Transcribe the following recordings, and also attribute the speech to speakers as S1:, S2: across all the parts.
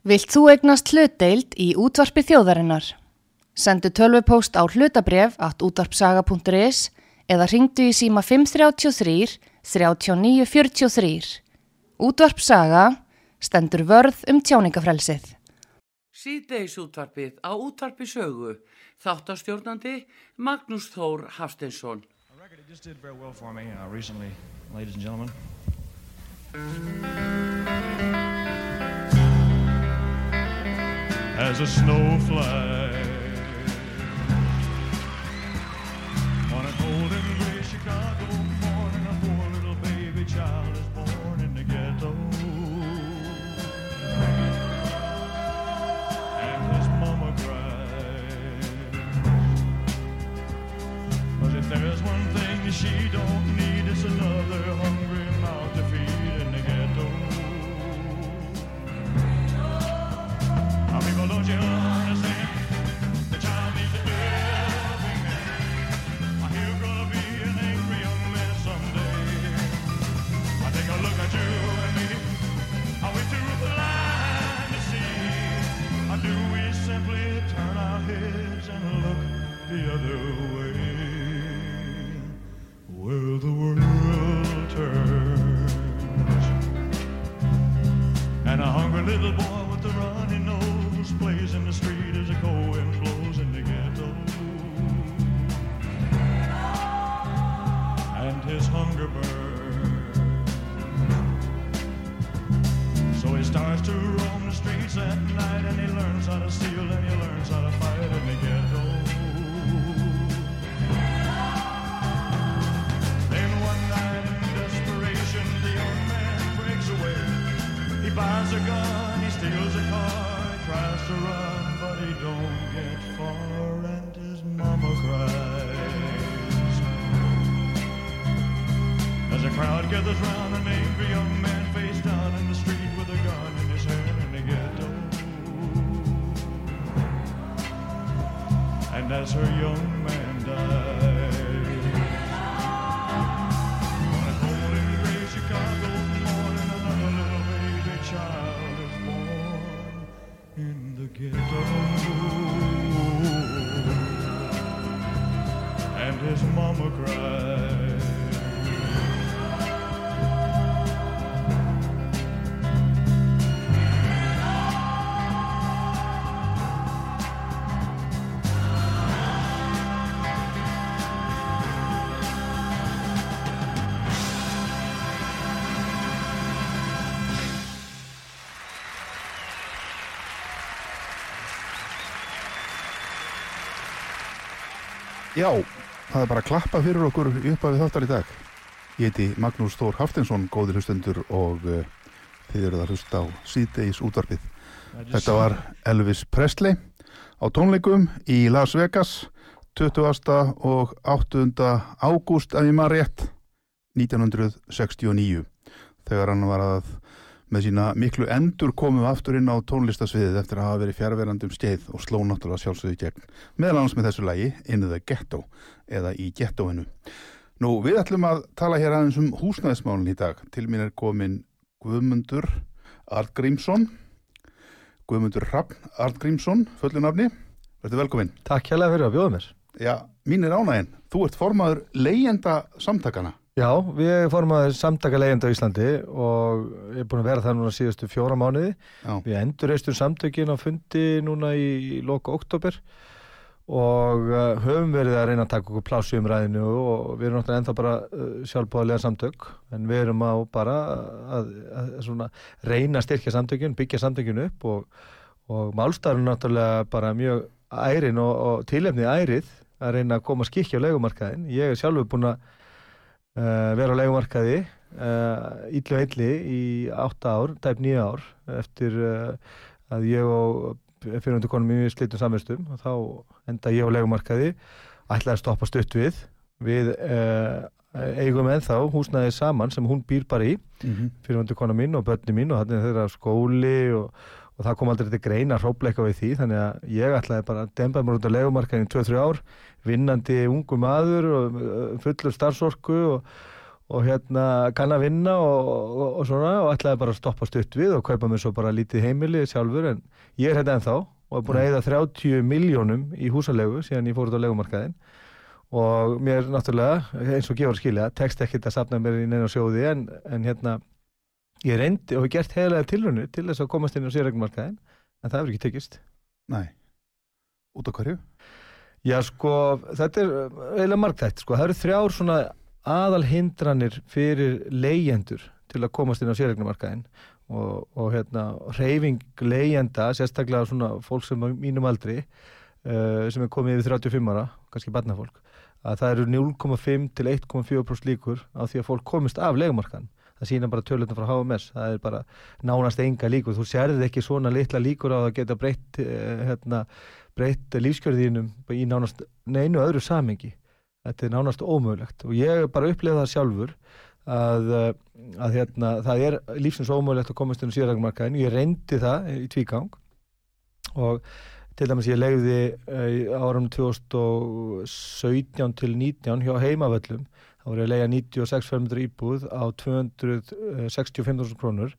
S1: Vilt þú egnast hlutdeild í útvarpi þjóðarinnar? Sendu tölvupóst á hlutabref at útvarpsaga.is eða ringdu í síma 533 3943. Útvarpsaga stendur vörð um tjáningafrelsið.
S2: Síðdeis útvarpið á útvarpi sögu. Þáttastjórnandi Magnús Þór Hafsteinsson.
S3: A record just did very well for me uh, recently, ladies and gentlemen. As a snowflake on a cold and gray Chicago morning, a poor little baby child is born in the ghetto. And his mama cries. Cause if there's one thing she don't little boy with a runny plays in the street
S4: Já, það er bara að klappa fyrir okkur upp af þáttar í dag. Ég heiti Magnús Þór Haftinsson, góðir hlustendur og uh, þið eruð að hlusta á síðdeis útvarpið. Þetta var Elvis Presley á tónleikum í Las Vegas 20. og 8. ágúst, ef ég maður rétt, 1969 þegar hann var að með sína miklu endur komum aftur inn á tónlistasviðið eftir að hafa verið fjárverandi um skeið og sló náttúrulega sjálfsögðu gegn meðal annars með þessu lagi In the Ghetto eða í gettóinu. Nú við ætlum að tala hér aðeins um húsnæðismálun í dag. Til mín er komin Guðmundur Artgrímsson Guðmundur Raffn Artgrímsson, fullunafni. Verður velkominn.
S5: Takk hérlega fyrir að bjóða mér.
S4: Já, mín er ánæginn. Þú ert formaður leyenda samtakana.
S5: Já, við fórum að samtaka leiðenda á Íslandi og ég er búin að vera það núna síðustu fjóra mánuði.
S4: Já.
S5: Við endur reistum samtökin á fundi núna í loka oktober og uh, höfum verið að reyna að taka okkur pláss í umræðinu og við erum náttúrulega ennþá bara uh, sjálfbáðlega samtök en við erum á bara að, að, að reyna að styrkja samtökin, byggja samtökin upp og, og málstæðurinn náttúrulega bara mjög ærin og, og tilefnið ærið að reyna að koma skikki á legumarkaðin. Ég er sjálfur búin að uh, vera á legumarkaði uh, illu og illi í átta ár, tæp nýja ár eftir uh, að ég og fyrirhundi konum í slitum samverstum og þá enda ég á legumarkaði ætlaði að stoppa stutt við við eigum ennþá húsnæði saman sem hún býr bara í
S4: Mm -hmm.
S5: fyrirhundi kona mín og börni mín og þannig þeirra skóli og, og það kom aldrei til greina hrópleika við því þannig að ég ætlaði bara að dempa mér út á legumarkaðin í 2-3 ár vinnandi ungu maður og uh, fullur starfsorku og, og hérna kann að vinna og, og, og svona og ætlaði bara að stoppa stutt við og kaupa mér svo bara lítið heimili sjálfur en ég er hérna ennþá og er búin að eða 30 miljónum í húsalegu síðan ég fór út á legumarkaðin og mér náttúrulega eins og gefur skilja, tekst ekkert að safna mér í neina sjóði en, en hérna ég reyndi og hef gert heilega tilrunni til þess að komast inn á sérregnumarkaðin en það hefur ekki tekist
S4: Nei. Út á hverju?
S5: Já sko, þetta er uh, eiginlega margtætt sko, það eru þrjár svona aðal hindranir fyrir leyendur til að komast inn á sérregnumarkaðin og, og hérna reyfing leyenda, sérstaklega svona fólk sem er mínum aldri uh, sem er komið yfir 35 ára, kannski barnafólk að það eru 0,5 til 1,4% líkur á því að fólk komist af legumarkaðin það sína bara tölutna frá HMS það er bara nánast enga líkur. Þú sérðið ekki svona litla líkur á að geta breytt eh, hérna, breytt lífskjörðinum í nánast neinu öðru samengi þetta er nánast ómögulegt. Og ég bara upplega það sjálfur að, eh, að hérna, það er lífsins ómögulegt að komast inn á sérregmarkaðin ég reyndi það í tvígang. Og til dæmis ég legði uh, árum 2017 til 19 hjá heimavöllum þá voru að lega 96 fermetrar íbúð á 265.000 krónur.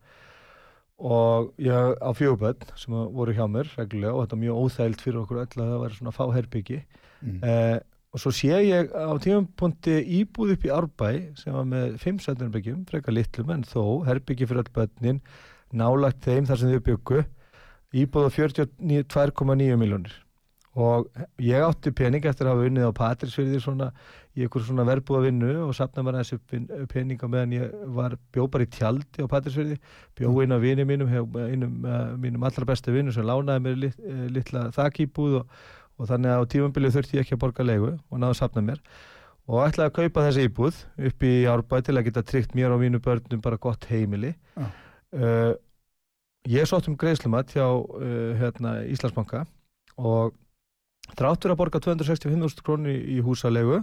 S5: Og ég á fjöguböld sem voru hjá mér reglulega og þetta er mjög óþægilt fyrir okkur öll að það væri svona fá herbyggi
S4: Mm.
S5: uh, og svo sé ég á tímapunkti íbúð upp í Árbæ sem var með 5 sætunarbyggjum, frekar litlum en þó herbyggi fyrir öll börnin nálagt þeim þar sem þau byggu íbúð á 42,9 miljónir og ég átti pening eftir að hafa unnið á Patrísfyrði svona í einhver svona verbúða vinnu og sapna mér aðeins upp peninga meðan ég var bjó bara í tjaldi á Patrísfyrði bjó inn á vini mínum einum uh, mínum allra bestu vinnu sem lánaði mér lit, uh, litla þakíbúð og, og þannig að á tímabilið þurfti ég ekki að borga leigu og náðu að sapna mér. Og ætlaði að kaupa þessi íbúð upp í Árbæ til að geta tryggt mér og mínu börnum bara gott heimili.
S4: Já.
S5: uh, ég sótt um greiðslumat hjá hérna, Íslandsbanka og þráttur að borga 265.000 krónir í húsalegu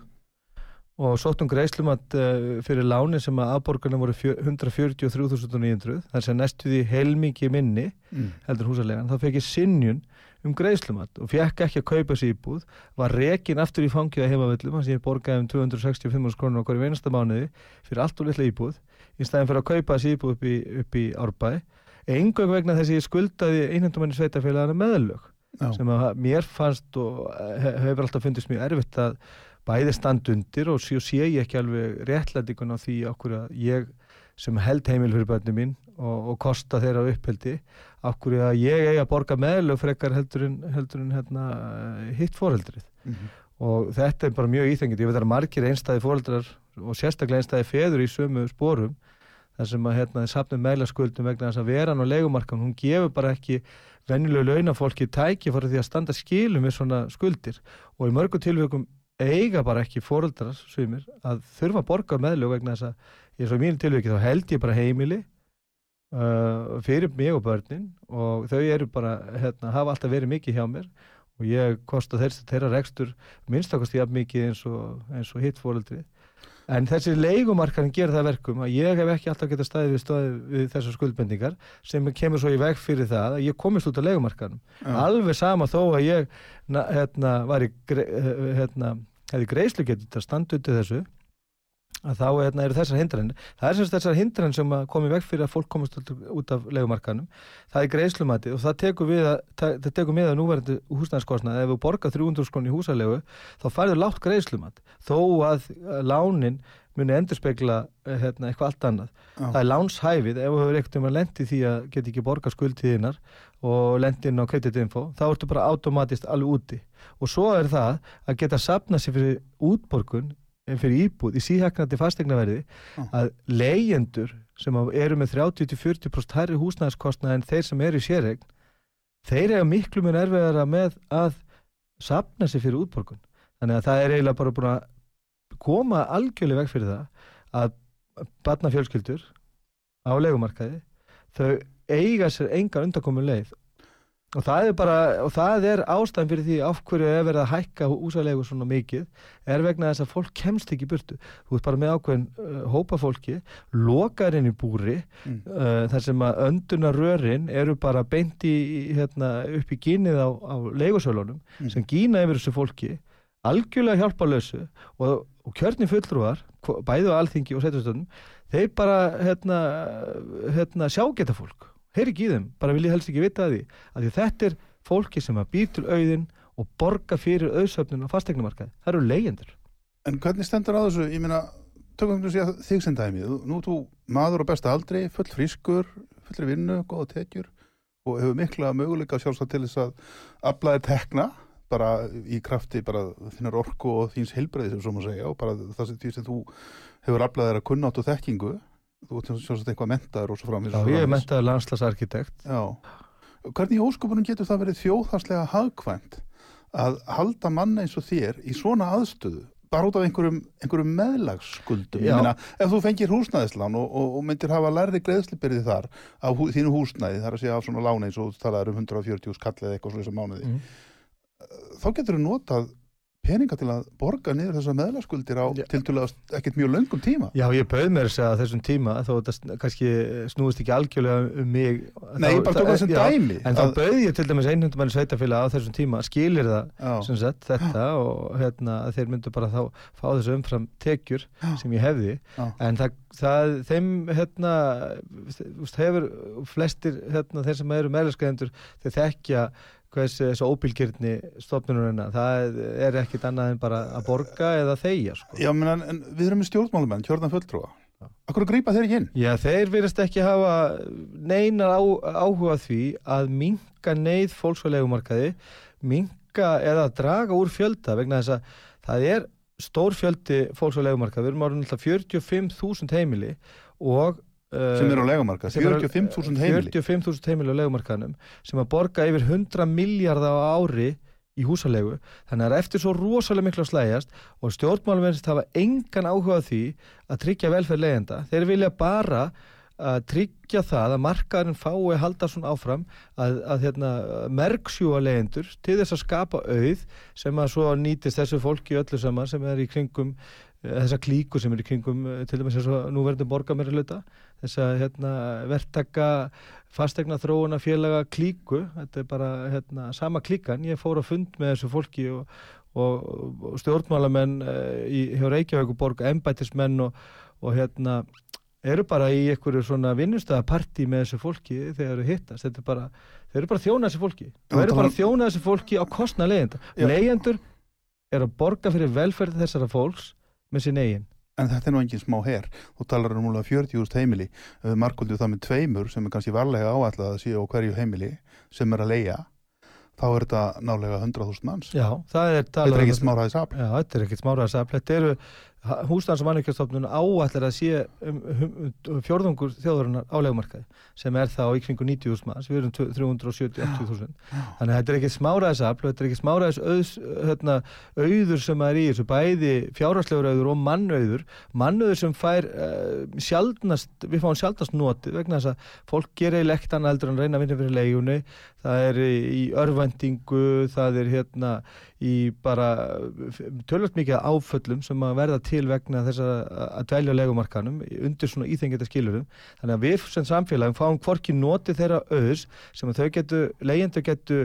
S5: og sótt um greiðslumat uh, fyrir láni sem að afborgarna voru fjö- 143.900 þar sem næstu því helmingi minni
S4: Mm.
S5: heldur húsalegan, þá fekk ég sinjun um greiðslumat og fekk ekki að kaupa þessi íbúð. Var rekin aftur í fangið að heimavöllum þannig að ég borgaði um 265 krónur okkur í einasta mánuði fyrir allt og litla íbúð. Í staðin fyrir að kaupa þessi íbúð upp í, upp í árbæ. Engöng vegna þess að ég skuldaði einhendumenni sveitafélagana meðlög
S4: Já.
S5: sem að mér fannst og he- hefur alltaf fundist mjög erfitt að bæði stand undir og svo sé ég ekki alveg réttlætingun á því okkur að ég sem held heimil fyrir börnum mín og, og kosta þeirra uppheldi okkur að ég eigi að borga meðlög frekar heldur en, heldur en hérna, hitt foreldrið
S4: Mhm.
S5: og þetta er bara mjög íþengið ég veit að margir einstæði foreldrar og sérstaklega einstæði feður í sömu sporum þar sem að hérna, sapnum meðlaskuldum vegna þess að veran og legumarkan hún gefur bara ekki venjulegu launafólki tæki fyrir því að standa skilum með svona skuldir. Og í mörgum tilvökum eiga bara ekki foreldrar sumir að þurfa að borga meðlög vegna þess að í svo mínu tilvöki þá held ég bara heimili uh, fyrir mig og börnin og þau eru bara hérna, hafa alltaf verið mikið hjá mér og ég kosta þeirra, rekstur minnstakost jafn mikið eins og, eins og hitt fóreldrið en þessi leigumarkarinn gerir það að verkum að ég hef ekki alltaf getað staðið við, staðið við þessar skuldbendingar sem kemur svo í veg fyrir það að ég komist út á leigumarkanum
S4: Já.
S5: alveg sama þó að ég na, hérna, var í eh, hérna, hefði greiðslu getið að standa undir þessu að þá hérna, eru þessar hindranir. Það er semst þessar hindranir sem að komi veg fyrir að fólk komast út, af legumarkanum það er greiðslumati og það tekur við að, það, tekur með að núverandi húsnæðskostnað ef þú borgar 300 skron í húsalegu þá færður látt greiðslumat. Þó að lánin muni endurspegla eh, hérna, eitthvað allt annað.
S4: Já.
S5: það er lánshæfið. Ef þú hefur ekkert um að lendi því að geta ekki borga skuldtíðinar og lendi inn á kreditinfo þá ertu bara automatist alveg úti. Og svo er það að geta sapna sér fyrir útborgun fyrir íbúð í síhæknandi fastegnaverði
S4: Já.
S5: að leyendur sem eru með 30-40% hærri húsnæðiskostnað en þeir sem eru í séregn þeir eru miklu minn erfiðara með að sapna sér fyrir útborgun þannig að það er eiginlega bara búin að koma algjörlega veg fyrir það að barnafjölskyldur á legumarkaði þau eiga sér engan undankomun leið og það er bara, og það er ástæðan fyrir því af hverju er verið að hækka húsalegu svona mikið, er vegna þess að fólk kemst ekki burtu, þú ert bara með ákveðin uh, hópa fólki, lokar inn í búri,
S4: Mm.
S5: uh, þar sem að önduna rörin eru bara beint í, hérna, upp í gínið á, á leigusölunum
S4: Mm.
S5: sem gína yfir þessu fólki algjörlega hjálpa lausu og og kjörni fulltrúar, hvo- bæði á alþingi og setjastöndum, þeir bara hérna, hérna sjá geta fólk heyri ekki í þeim, bara vil ég helst ekki vita því. Að því þetta er fólki sem að býr til auðin og borga fyrir auðsöfnun á fastegnumarkaði, það eru leyendur
S4: En hvernig stendur á þessu, ég meina tökum við að þig dæmi. Þú- nú þú maður á besta aldri, full frískur fullri vinnu, góða tekjur og hefur mikla möguleika sjálfsagt til þess að aflaði tekna bara í krafti bara þinnar orku og þíns heilbreiði sem svo má segja og bara það sem, þú hefur aflaðið að kunnátt og þekkingu þú ert sjálfsagt eitthvað mentaður og svo framins
S5: Já, ég er mentaður landslagsarkitekt
S4: Já. Hvernig í ósköpunum getur það verið þjóðhagslega hagkvæmt að halda manna eins og þér í svona aðstöðu bara út af einhverjum, einhverjum meðlagsskuldum ég meina, ef þú fengir húsnæðislán og, og, og myndir hafa lærði greiðslibyrði þar á hú, þínu húsnæði, þar að segja af svona lána eins og þú talaður um 140 skall eða eitthvað svo þessar mánuði,
S5: Mhm.
S4: þá getur þú notað peninga til að borga niður þessar meðlagsskuldir á
S5: Já.
S4: til til að ekkert mjög löngum tíma
S5: Já, ég bauð mér segja að þessum tíma þó þetta kannski snúist ekki algjörlega um mig
S4: Nei, ég bara tók það sem
S5: já,
S4: dæmi
S5: En þá bauð ég til dæmis einhundumæli sveitafélag á þessum tíma, skilir það
S4: Já.
S5: sagt, þetta og hérna, þeir myndu bara þá fá þessu umfram tekjur sem ég hefði
S4: Já.
S5: en það, það þeim hérna, hefur flestir hérna, þeir sem eru meðlaskæðendur þeir þekkja hvers þessu óbylgirni stofnunurina, það er ekkit annað en bara að borga eða þegja sko.
S4: Já, menn, en við erum með stjórnmálumenn, kjörðan fulltrúa Akkur að grípa þeir ekki inn?
S5: Já, þeir virðast ekki hafa neinar á, áhuga því að minka neyð fólks á legumarkaði, minka eða draga úr fjölda vegna þess að það er stór fjöldi fólks á legumarkaði, við erum árið náttúrulega 45.000 heimili og
S4: sem eru á legumarka,
S5: sem eru-
S4: 45.000 heimili.
S5: 45.000 heimili á legumarkaðnum sem að borga yfir 100 miljardar á ári í húsalegu þannig að eftir svo rosalega miklu að slægjast og stjórnmálum verðist hafa engan áhuga því að tryggja velferð leiðenda þeir vilja bara að tryggja það að markaðurinn fái að halda svona áfram að, að hérna, merksjúa leyendur til þess að skapa auð sem að svo nýtist þessu fólki öllu saman sem er í kringum eh, þessa klíku sem er í kringum eh, til dæmis eins og nú verður borga mér hluta þess að hérna, verktaka fastegna þróuna félaga klíku. Þetta er bara hérna, sama klíkan. Ég fór að fund með þessu fólki og, og, og stjórnmálamenn uh, í, hjá Reykjavíkuborg, embættismenn og, og hérna eru bara í einhverju svona vinnustæðapartí með þessu fólki þegar eru hittast. Þetta er bara, þeir eru bara að þjóna þessu fólki. Þeir eru bara
S4: var-
S5: að þjóna þessu fólki á kostna leiðenda
S4: Já.
S5: leyendur eru að borga fyrir velferð þessara fólks með sín eigin
S4: en þetta er nú engin smá her. Þú talar um múlega 40.000 heimili. Markvöldu það með tveimur sem er kannski varlega áætlað að séu á hverju heimili sem er að leia þá er þetta nálega 100.000 manns.
S5: Já, það er
S4: þetta er
S5: um
S4: ekki smáraðis afl
S5: Já, þetta er ekkert smáraðarsafl, þetta eru húsnans og mannvíkjastofnun áætlar að sé um, um, um, fjórðungur þjóðurinnar á legumarkaði sem er þá í kringu 90.000 manns, við erum 370-80.000 þannig að þetta er ekki smáraðisafl þetta er ekki smáraðis hérna, auður sem er í þessu, bæði fjárhagslegur auður og mannauður. Mannauður sem fær uh, sjaldnast, við fáum sjaldnast notið vegna þess að fólk gerir ekkert annað heldur en reyna að vinna fyrir legjunni það er í, í örvendingu það er hérna í bara tölvöld mikið áföllum sem að verða til vegna þess að, dvelja legumarkanum undir svona íþengjata skilurum þannig að við sem samfélagum fáum hvorki noti þeirra auðs sem að þau getu, leyendur getu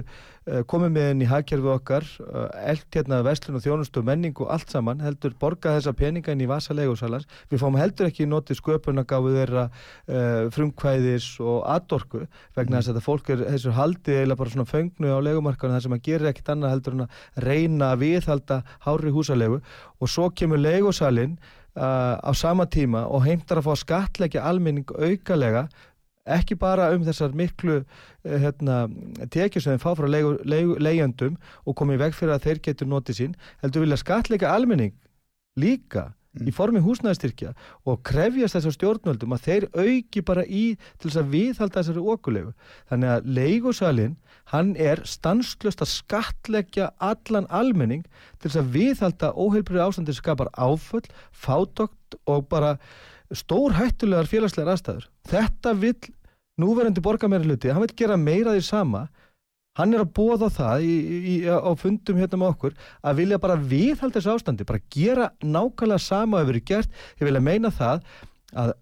S5: komið með inn í hagkerfi okkar uh, eld hérna verslun og þjónustu og menning og allt saman heldur borga þessa peninga inn í vasa legusalans við fáum heldur ekki noti sköpunargáfu þeirra uh, frumkvæðis og atorku vegna þess að þetta fólk er þessu haldi eða bara svona föngnu á legumarkanum þar sem að gera ekkit annað heldur en að reyna að viðhalda hári húsalegu og svo kemur legusalinn uh, á sama tíma og heimtar að fá skatleggja almenning aukalega ekki bara um þessar miklu uh, hérna, tekjur sem þeim fá frá leigjandum og komið veg fyrir að þeir getur notið sín heldur vilja skatleggja almenning líka
S4: Mm.
S5: í formi húsnæðistyrkja og krefjast þessar stjórnvöldum að þeir auki bara í til þess að viðhalda þessari okulegu. Þannig að leigusalinn, hann er stanslöst að skatleggja allan almenning til þess að viðhalda óheilbrið ástandi sem skapar áföll, fátokt og bara stór hættulegar félagslegar aðstæður. Þetta vill núverandi borgarmeiri hluti, hann vill gera meira því sama hann er að bóða það í, í, á fundum hérna með okkur að vilja bara viðhalda þessu ástandi, bara gera nákvæmlega sama að verið gert, ég vilja meina það að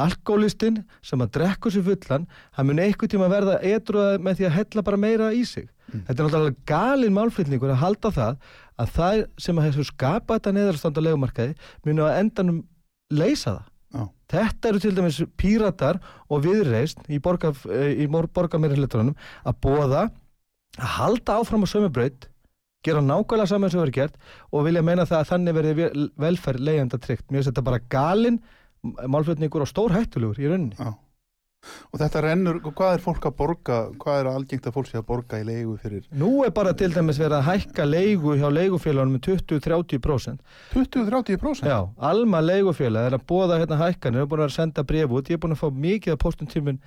S5: alkoholistinn sem að drekku sér fullan, hann mun eitthvað tíma verða edruða með því að hella bara meira í sig Þetta er náttúrulega galin málflutningur að halda það að það sem að hefur skapað þetta neðarstanda legumarkaði muni á endanum leysa það. Þetta eru til dæmis píratar og viðreist í, borga, í borgarmeirhlutunum að bóða að halda áfram á sömu braut, gera nákvæmlega saman sem verið gert og vilja meina það að þannig verði vel- velferð leigjanda tryggt. Mér finnst þetta bara galin málflutningur og stór hættulegur í rauninni.
S4: Já. Og þetta rennur, hvað er fólk að borga, hvað er algengt að fólk sé að borga í leigu fyrir
S5: Nú er bara til dæmis verið að hækka leigu hjá leigufélagunum með 20-30%.
S4: 20-30%?
S5: Já, Alma leigufélag er að bóða hérna hækkanir, er búin að senda bref út, ég er búin að fá mikið af postum tímun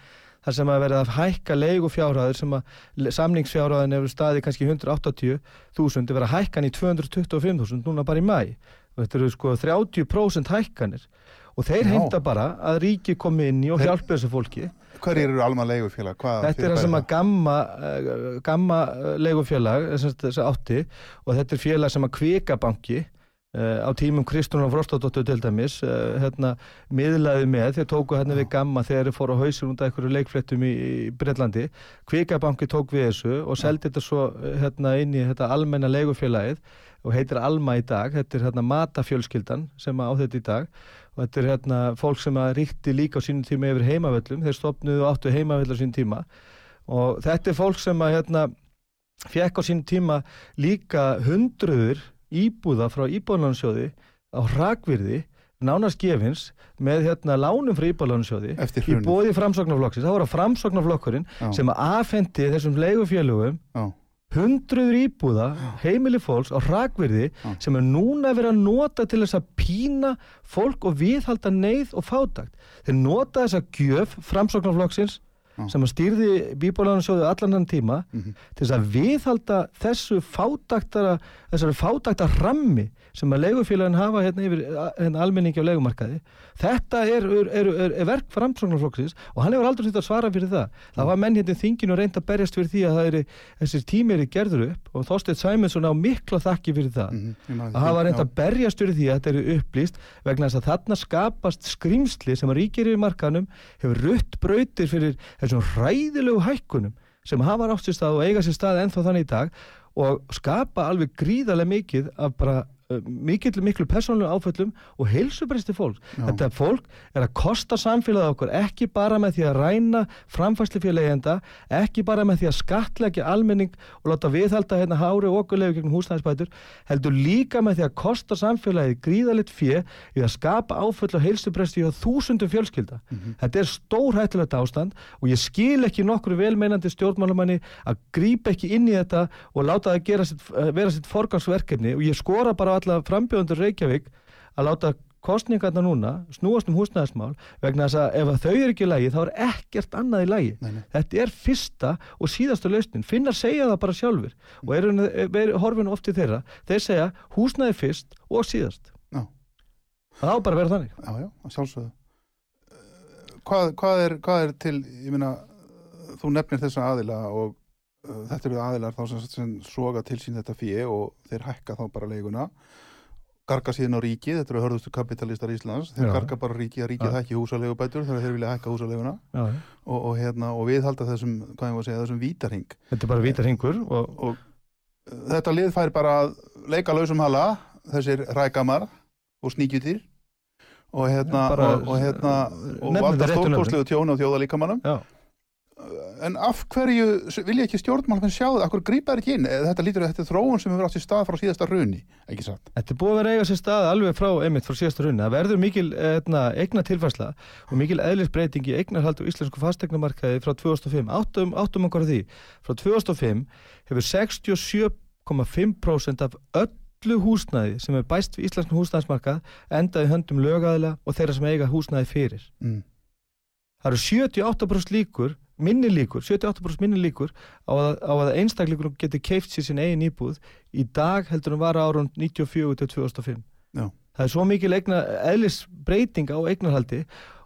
S5: þar sem að verið að hækka leigufjárhæður sem að samningsfjárhæðin hefur staði kannski 180.000, er verið að hækkan í 225.000 núna bara í mæ. Þetta eru sko 30% hækkanir og þeir
S4: Já.
S5: heimta bara að ríki komi inn í og hjálpi þessu fólki.
S4: Hverjir eru alma leigufélag?
S5: Þetta er það sem að gamma, uh, gamma uh, leigufélag eh, átti. Og þetta er félag sem að kvikabanki uh, á tímum Kristúnar Frostadóttur til dæmis hérna, miðlaði með. Þeir tóku hérna við gamma þegar þeir fóru á hausin út af einhverju leikfléttum í, í Breitlandi kvikabanki tók við þessu og seldi þetta svo hérna, inn í þetta almenna leigufélagið og heitir Alma í dag, þetta er hérna matafjölskyldan sem á þetta í dag og þetta er hérna fólk sem að ríkti líka á sínum tíma yfir heimavöllum, þeir stopnuðu og áttu heimavöll á sínum tíma. Og þetta er fólk sem að hérna fekk á sínum tíma líka hundruður íbúða frá íbúðlansjóði á hrakvirði nánast gefins með hérna lánum frá íbúðlansjóði
S4: Eftir
S5: í bóði framsóknarflokksins, það voru framsóknarflokkurinn sem að afhendi þessum leigufélögum. Hundruður íbúða, heimili fólks á hrakvirði
S4: Já.
S5: sem er núna verið að nota til þess að pína fólk og viðhalda neyð og fátakt. Þeir nota þessa gjöf framsóknarflokksins
S4: Já.
S5: sem að stýrði bíbólansjóðu allan hann tíma
S4: Mhm.
S5: til þess að viðhalda þessu fátaktara, þessari fátakta rammi sem að leigufélagin hafa hérna yfir hérna almenningi á leigumarkaði. Þetta er, er, er, er, er verk framsóknarflokksins og hann hefur aldrei þýtt að svara fyrir það. Það var menn hérna í þinginu reynd að berjast fyrir því að það er, þessir tími eru gerður upp og Þorsteinn Sæmundsson á mikla þakki fyrir það.
S4: Ég man
S5: að hafa reynd að berjast fyrir því að þetta eru upplýst vegna þess að þarna skapast skrýmsli sem að ríkir í markanum hefur rutt brautir fyrir þessum hræðilegu hækkunum sem hafa átt sér stað og eiga sér stað ennþá þannig í dag og skapa alveg gríðarlega mikið af bara mikill, miklu persónulegu áföllum og heilsubristi fólk.
S4: Já.
S5: Þetta fólk er að kosta samfélagið okkur ekki bara með því að ræna framfæslufélagenda, ekki bara með því að skatleggja almenning og láta viðhalda hérna hári og okkurlegu gegn húsnæðisbætur, heldur líka með því að kosta samfélagið gríðalitt fjö í að skapa áföll og heilsubristi hjá þúsundum fjölskylda. Þetta er stórhættulegt ástand og ég skil ekki nokkru velmeinandi stjórnmálumanni að grípa ekki inn í þetta og láta það sitt, eh, vera sitt forgangsverkefni og ég skora bara á alla frambjöðundur Reykjavík að láta kostningarna núna snúast um húsnæðismál vegna þess að ef þau eru ekki í lagi þá er ekkert annað í lagi.
S4: Nei, nei.
S5: Þetta er fyrsta og síðasta lausnin. Finnar segja það bara sjálfur og eru, eru horfinu oft til þeirra. Þeir segja húsnæði fyrst og síðast.
S4: Já.
S5: Það á bara að vera þannig.
S4: Já, já, sjálfsögðu. Eh, Hvað, hvað, er, hvað er til, ég meina, þú nefnir þessa aðila og þetta eru aðilar þá sem, sem soga til sín þetta fíi og þeir hækka þá bara leiguna, garga síðan á ríkið, þetta eru hörðustu kapitalistar Íslands, þeir
S5: Já.
S4: garga bara á ríkið að ríkið
S5: Já.
S4: hækki húsaleigubætur þegar þeir vilja hækka húsaleguna og, og, hérna, og við halda þessum, hvað ég var að segja, þessum vítarhing.
S5: Þetta er bara vítar hingur og
S4: Og þetta lið fær bara að leika lausum hala, þessir rækamar og sníkjutir og hérna,
S5: bara,
S4: og, og hérna valda stórkostlegu tjóni á þjóðalíkamannum
S5: Já.
S4: En af hverju vilja ekki stjórnmálmenn sjá það, af hverju grípa er ekki inn Eh, þetta lítur að þetta er þróun sem hefur átt sér stað frá síðasta runi, ekki satt
S5: Þetta er búið að vera eiga sér stað alveg frá einmitt frá síðasta runni. Það verður mikil eitna, eigna tilfærsla og mikil eðlisbreyting í eignarhald og íslensku fastegnamarkaði frá 2005. Áttum, áttum okkur að því. Frá 2005 hefur 67,5% af öllu húsnæði sem er bæst við íslensku húsnæðismarkað endað í höndum lögaðila og þeirra sem eiga húsnæði fyrir.
S4: mm.
S5: Það eru 78% líkur, minni líkur, 78% minni líkur á að, á að einstakleikur geti keift sér sín eigin íbúð í dag heldur en var árun 94 til 2005.
S4: Já.
S5: Það er svo mikil eigna, eðlisbreyting á eignarhaldi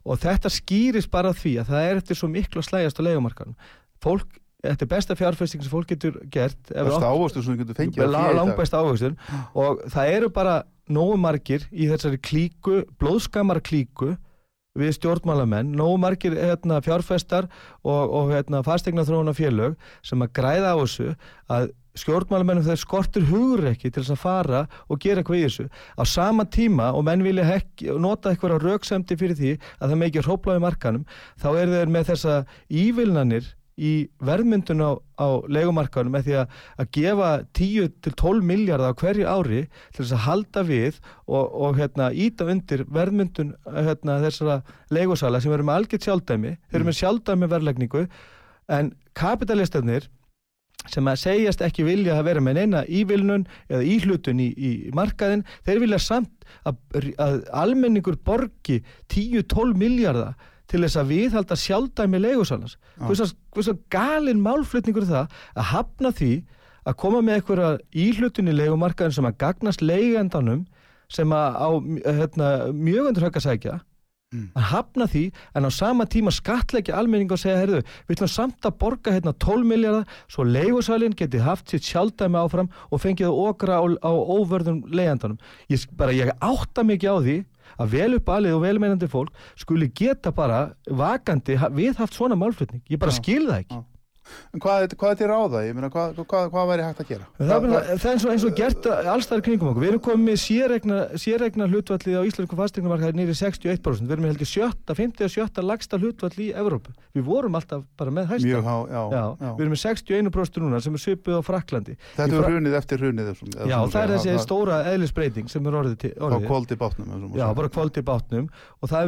S5: og þetta skýris bara því að það er eftir svo miklu að slægjast á leigumarkanum. Fólk, þetta er besta fjárfesting sem fólk getur gert.
S4: besta ávöxtu sem þú getur fengið
S5: langbæst ávöxtun og það eru bara nógu margir í þessari klíku, blóðskamar klíku við stjórnmálamenn, nógu margir hérna, fjárfestar og, og hérna, fastegna þróuna félög sem að græða á þessu að stjórnmálamennum þeir skortir hugur ekki til þess að fara og gera eitthvað í þessu. Á sama tíma og menn vilja hekki, nota eitthvað rauksemdi fyrir því að það meikir hróplaði markanum þá er þeir með þessa ívilnanir í verðmyndun á, á legumarkanum með því að, að gefa 10 til 12 miljardar á hverju ári til þess að halda við og, og hérna, íta undir verðmyndun hérna, þessara legusala sem eru með algjört sjálfdæmi þeir eru með sjálfdæmi verðlegningu en kapitalistarnir sem að segjast ekki vilja að vera með neina ívilnun eða íhlutun í, í markaðin, þeir vilja samt að, að almenningur borgi 10-12 miljardar til þess að viðhalda sjálfdæmi leigusalans. Hversu galin málflutningur er það að hafna því að koma með einhverja íhlutun í leigumarkaðin sem að gagnast leigendanum sem að á hérna, mjög undir högg að sækja
S4: Mm.
S5: að hafna því en á sama tíma skatleggja almenning og segja, heyrðu, við ætlum samt að borga hérna 12 miljardar svo leigusalinn geti haft sitt sjálfdæmi áfram og fengið að okra á, á óvörðum leigandanum. Ég, bara, ég átta mikið á því að vel upp alið og velmeinandi fólk skuli geta bara vakandi ha- viðhaft svona málflutning. Ég bara
S4: Já.
S5: skil það ekki.
S4: En hvað, hvað er til ráða? Ég meina, hvað, hvað, hvað væri hægt að gera?
S5: Það það er eins og, eins og gert allstæðar kringum okkur. Við erum komið með sérregna, sérregna hlutvallið á íslensku fastegnumarkaði nýri 61%. Við erum með heldur sjötta, 50 og sjötta lagsta hlutvall í Evrópu. Við vorum alltaf bara með hæsta.
S4: Mjög há, já,
S5: Já,
S4: já.
S5: við erum með 61% núna sem er svipuð á Fraklandi.
S4: Þetta er hrunið eftir hrunið.
S5: Já, það er þessi stóra eðlisbreyting sem er orðið til. Orðið.
S4: kvóldi bátnum.
S5: Já, bara kvöldi bátnum og það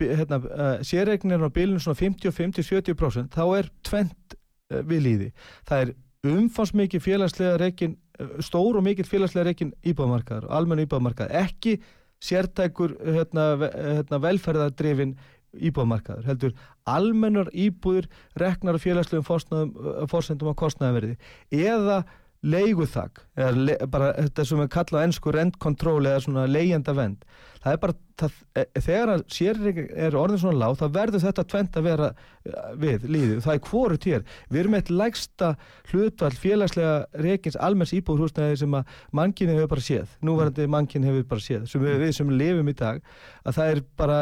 S5: hérna, uh, sérregnir á bilinu svona 55-70% þá er tvent uh, við líði. Það er umfansmikið félagslega reikin, uh, stór og mikill félagslega reikin íbáðmarkaðar, almennu íbáðmarkaðar, ekki sértækur hérna, hérna, velferðardrifin íbúðmarkaður, heldur almennar íbúður reknar félagslegum fórsendum, á kostnæðverði eða leiguþak eða le, bara þetta sem er kallað á ennsku rent control eða svona leigjenda vend það er bara, það, e, þegar að sérreik er orðin svona lág, þá verður þetta tvent að vera eh, við líðið, það er hvort hér, við erum eitt lægsta hlutvall félagslega reikins almenns íbúðhúsnæði sem að mannkynni hefur bara séð, núvarandi mannkynni hefur bara séð, sem við, við sem lifum í dag. Að það er bara,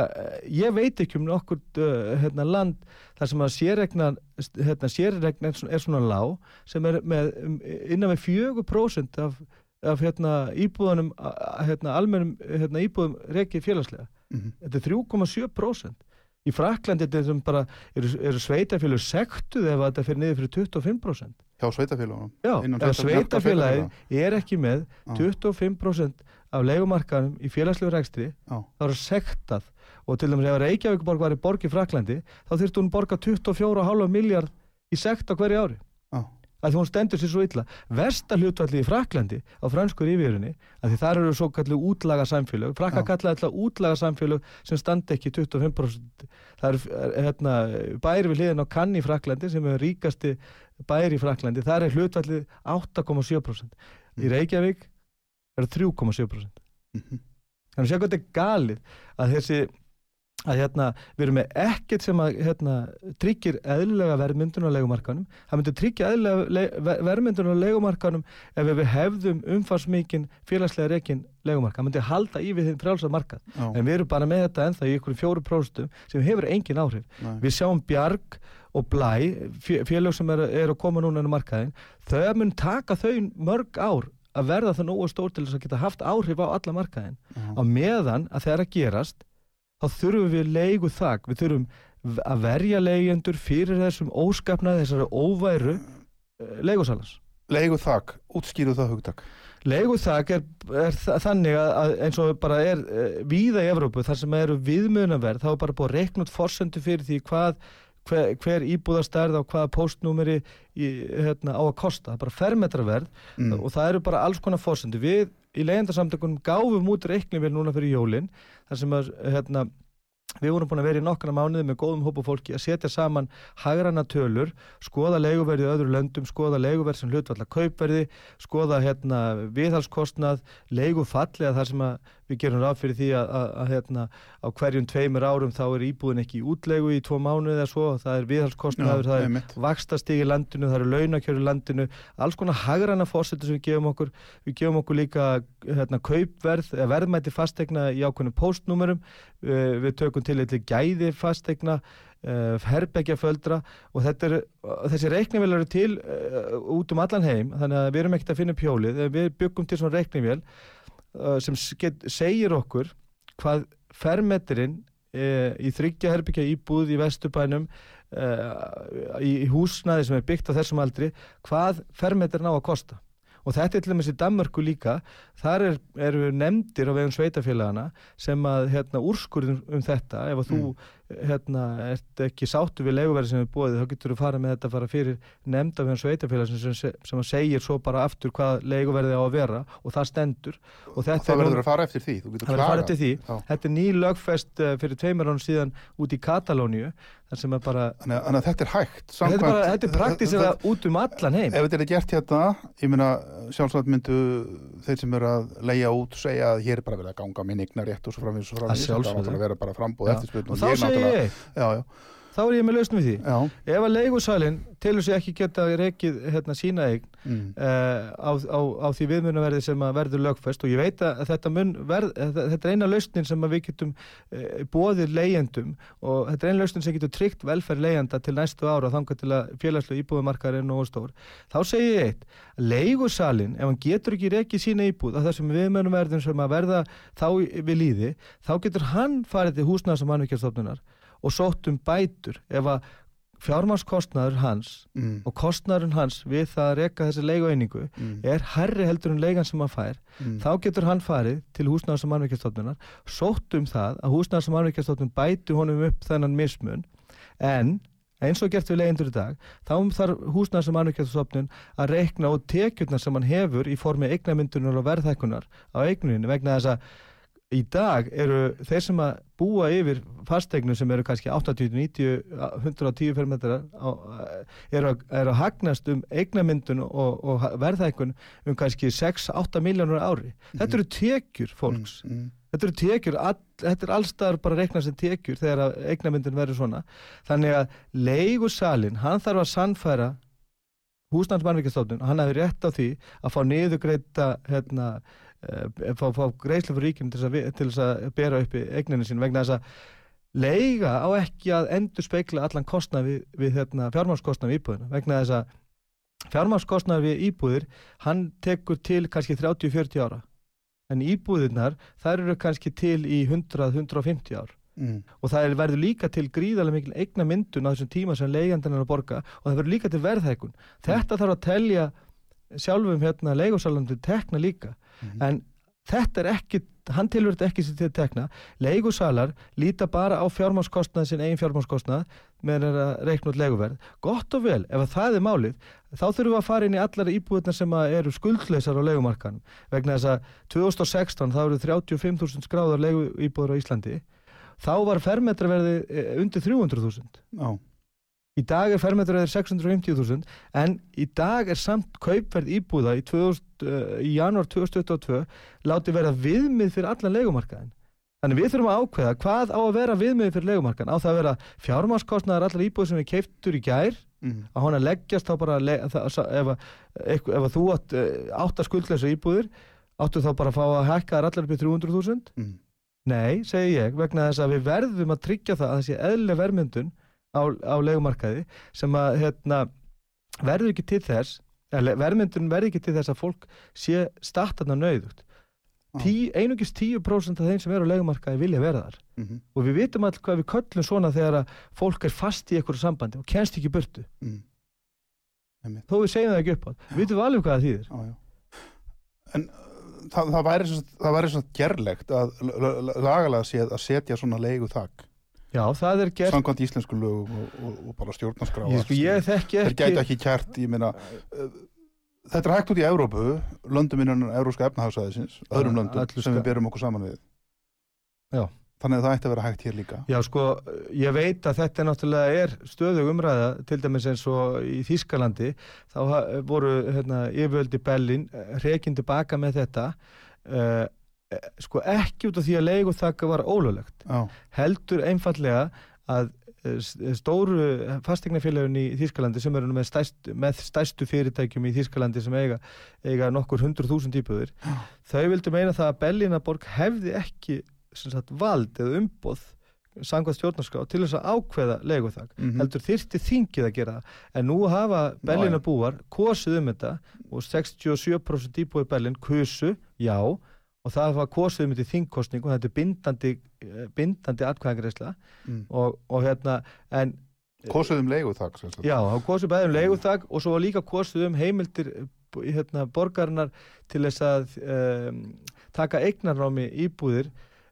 S5: ég veit ekki um nokkur uh, hérna, land þar sem að sérregna hérna, sérregna er svona, lág sem er með innan með 4% af, af hérna, a- hérna, almennum hérna, íbúðum reikið félagslega
S4: Mhm.
S5: þetta er 3,7% í Fraklandi er bara eru, eru sveitafélug sektuð ef þetta fyrir niður fyrir 25%
S4: Hjá sveitafélagunum.
S5: Já, sveitafélagi er ekki með
S4: Já.
S5: 25% af leigumarkanum í félagslegu rekstri þá er það sektað og til dæmis ef Reykjavíkborg var í borg í Fraklandi þá þurfti hún borga 24,5 miljard í sekt á hverju ári. Að því hún stendur sér svo illa. Versta hlutvalli í Fraklandi á franskur yfirunni að því þar eru svo kallu útlaga samfélög frakka
S4: Já.
S5: kalla þetta útlaga samfélög sem standi ekki 25% það eru hérna, bæri við hliðin á Kann í Fraklandi sem er ríkasti bæri í Fraklandi þar er hlutvallið 8,7% í Reykjavík er það 3,7%
S4: Mhm.
S5: þannig að sjá hvað þetta er galið að þessi að hérna, við erum með ekkert sem að hérna, tryggir eðlilega verðmyndun á leigumarkanum það myndi tryggja eðlilega le, ver- verðmyndun á leigumarkanum ef við hefðum umfarsmikinn félagslega reikin leigumarka, það myndi halda í við þinn frjálsa markað,
S4: Já.
S5: en við erum bara með þetta ennþá í ykkur fjóru próstum sem hefur engin áhrif
S4: Nei.
S5: við sjáum Bjarg og Blæ fé- félög sem eru er að koma núna inn á markaðin þau mun taka þau mörg ár að verða það nógu stór til þess að geta haft áhrif á alla markaðin
S4: Já.
S5: á meðan að þegar að gerast þá þurfum við leigu þak við þurfum að verja leigjendur fyrir þessum óskapnaði þessari óværu uh, leigusalans
S4: Leigu þak, útskýru það hugtak.
S5: leigu þak er, er þa- þannig að, að eins og bara er uh, víða í Evrópu þar sem eru viðmjöðnaverð þá er bara búið út forsendu fyrir því hvað hver, hver íbúðastærð á hvaða postnúmeri í, hérna, á að kosta, það er bara fermetraverð
S4: Mm.
S5: og það eru bara alls konar fórsendu við í leyendasamtökunum gáfum út reiknivél núna fyrir jólin þar sem að hérna, við vorum búin að vera í nokkra mánuði með góðum hópa fólki að setja saman hagrana tölur, skoða leiguverði í öðru löndum, skoða leiguverð sem hlutvalla kaupverði, skoða hérna, viðhalskostnað leigufall eða þar sem að við gerum ráð fyrir því að, að, að hérna, á hverjum tveimur árum þá er íbúðin ekki í útlegu í tvo mánuði eða svo, það er viðhalskostnaður, það er vakstastig í landinu, það eru launakjör í landinu, alls konar hagræna fórsetur sem við gefum okkur, við gefum okkur líka hérna, kaupverð, eða verðmæti fastegna í ákveðnum postnúmerum, uh, við tökum til eitthvað gæði fastegna, uh, herbergjaföldra og þetta er, þessi reiknivél eru til uh, út um allan heim, þannig að við erum ekkert að finna pjólið, við byggum til svona reiknivél sem s- get, segir okkur hvað fermetirinn uh, í þryggja herbyggja íbúð í vesturbænum uh, í, í húsnaði sem er byggt á þessum aldri hvað fermetirinn á að kosta. Og þetta er til dæmis í Danmörku líka. Þar er, eru nefndir á vegum sveitafélagana sem að hérna, úrskurðum um þetta. Ef að þú hérna, ert ekki sáttu við leiguverði sem er búið þá getur þú farið með þetta að fara fyrir nefnd af vegum sveitafélagana sem, sem, að segir svo bara aftur hvað leiguverði á að vera og það stendur og þetta
S4: það
S5: er
S4: verður að fara eftir því
S5: Það að fara eftir því. Þetta er ný lögfest uh, fyrir tveimur ánum síðan út í Katalóníu þar sem er bara,
S4: Þannig að- að þetta er hægt
S5: þetta er, bara, þetta er praktísera út um allan heim.
S4: Ef þetta er gert hérna, ég meina sjálfsagt myndu þeir sem eru að leia út segja að hér er bara verið að ganga minn eignar rétt og svo framvís og þetta er náttúrulega vera bara frambúð
S5: Já.
S4: eftirspiln
S5: Og þá segi ég,
S4: Já, já,
S5: þá er ég með lausn við því.
S4: já
S5: Ef að leigusalinn telur sig ekki geta rekið hérna, sína eign
S4: mm.
S5: uh, á, á, á því viðmunarverði sem að verður lögfest og ég veit að þetta, mun verð, þetta, þetta er eina lausnin sem að við getum uh, bóðið leigjendum og þetta er eina lausnin sem getur tryggt velferð leigjenda til næstu ára þangað til að félagslu íbúðumarkar er nógu stór. Þá segi ég eitt, leigusalinn, ef hann getur ekki rekið sína íbúð á þessum viðmunarverðum sem að verða þá við líði, þá getur hann farið til húsnæðs og sótt um bætur ef að fjármannskostnaður hans
S4: Mm.
S5: og kostnæðurinn hans við það að reka þessi leigueiningu
S4: Mm.
S5: er herri heldur en leigan sem hann fær
S4: Mm.
S5: þá getur hann farið til húsnæðars og mannveikjastofnunar sótt um það að húsnæðars og mannveikjastofnun bæti honum upp þennan mismun en eins og gert við leyendur í dag þá þarf húsnæðars og mannveikjastofnun að reikna og tekjurnar sem hann hefur í formi eignamyndunar og verðhækkunar á eignuninu vegna þess að í dag eru þeir sem að búa yfir fasteignu sem eru kannski 80, 90, 110 fermetrar eru, að- eru að hagnast um eignamyndun og, og verðhækkun um kannski 6-8 miljónur ári. Þetta eru tekjur fólks.
S4: Mm.
S5: Þetta eru tekjur, all, þetta er allstaðar bara reiknað sem tekjur þegar eignamyndun verður svona. Þannig að leigusalinn, hann þarf að sannfæra húsnæðsmannvíkjastofnun, hann hefði rétt á því að fá niðurgreita hérna, fá, fá greiðslu fyrir ríkjum til þess að, bera upp eigninu sín vegna þess að leiga á ekki að endur speikla allan kostnað við, við hérna, fjármálskostnað við íbúðina. Vegna þess að fjármálskostnað við íbúðir hann tekur til kannski 30-40 ára. En íbúðirnar þær eru kannski til í 100-150 ár.
S4: Mm.
S5: og það er- verður líka til gríðarlega mikil eigna myndun á þessum tíma sem leigandan er að borga og það verður líka til verðhækun þetta þarf að telja sjálfum hérna leigusalandi tekna líka.
S4: Mhm.
S5: en þetta er ekki hann þetta ekki sér til tekna. Leigusalar líta bara á fjármánskostnað sinn eigin fjármánskostnað með að reikna út leiguverð. Gott og vel, ef að það er málið þá þurfum við að fara inn í allar íbúðunar sem að eru skuldleysar á leigumarkanum vegna þess að 2016 þá eru 35.000 skráðar leigu íbúður á Íslandi. Þá var fermetraverði eh, undir 300.000
S4: Já,
S5: í dag er fermetraverði 650.000 en í dag er samt kaupverð íbúða í, 2000, uh, í janúar 2022 láti vera viðmið fyrir allan leigumarkaðin þannig við þurfum að ákveða hvað á að vera viðmið fyrir leigumarkaðin á það að vera fjármáskostnaðar allar íbúð sem við keiftur í gær
S4: mm.
S5: að hún að leggjast þá bara le, ef, að- ef, ef að þú átt uh, átt að skuldleysa íbúðir áttu þá bara að fá að hækka þær allar upp í 300.000
S4: Mm.
S5: Nei, segi ég, vegna þess að við verðum að tryggja það að það sé eðlileg verðmyndun á, á leigumarkaði sem að hérna, verður ekki til þess verðmyndun verður ekki til þess að fólk sé startarna nauðugt.
S4: Já.
S5: Tí, einungis 10% af þeim sem eru á leigumarkaði vilja vera þar
S4: Mm.
S5: og við vitum all hvað við köllum svona þegar að fólk er fast í einhverju sambandi og kennst ekki burtu
S4: Mm.
S5: Þó við segjum það ekki upp á við vitum alveg hvað það þýðir
S4: Já, já. En uh, það, það væri væri svo gerlegt að lagalega séð að setja svona leigu þak
S5: Já, það er gert.
S4: Samkvæmt íslensku lögum og, og, og bara stjórnarskrá
S5: ég, ég þekki
S4: þeir gætu
S5: ekki
S4: ekki kært, ég meina uh, þetta er hægt út í Evrópu löndum innan Evróska efnahagsæðisins öðrum löndum
S5: öllu
S4: sem við berum okkur saman við.
S5: Já.
S4: þannig að það ætti að vera hægt hér líka.
S5: Já, sko, ég veit að þetta náttúrulega er stöðug umræða, til dæmis eins og í Þískalandi, þá voru hérna, yfirvöldi Bellin rekin tilbaka með þetta uh, eh, sko ekki út af því að leigu þakka var ólöglegt
S4: Já,
S5: heldur einfallega að eh, s- stóru fastegnafélagin í Þýskalandi sem eru með, stærst, með stærstu fyrirtækjum í Þýskalandi sem eiga, eiga nokkur hundruð þúsund íbúðir þau vildu meina það að Berlínaborg hefði ekki sagt, vald eða umboð samkvæmt stjórnarskrá til þess að ákveða leiguþak
S4: Mhm.
S5: heldur þyrfti þingið að gera það. En nú hafa Berlínabúar kosið um þetta og 67% íbúið Berlín kusu, já og það var kosið um þetta í þingkostning og þetta er bindandi, eh, bindandi atkvæðangreisla
S4: Mm.
S5: og, og hérna en
S4: kosið um leigu þakk sem sagt.
S5: Já, þá kosið bæðið um leiguþak og svo var líka kosið um heimildir eh, hérna, borgarinnar til þess að um, taka eignarnámi íbúðir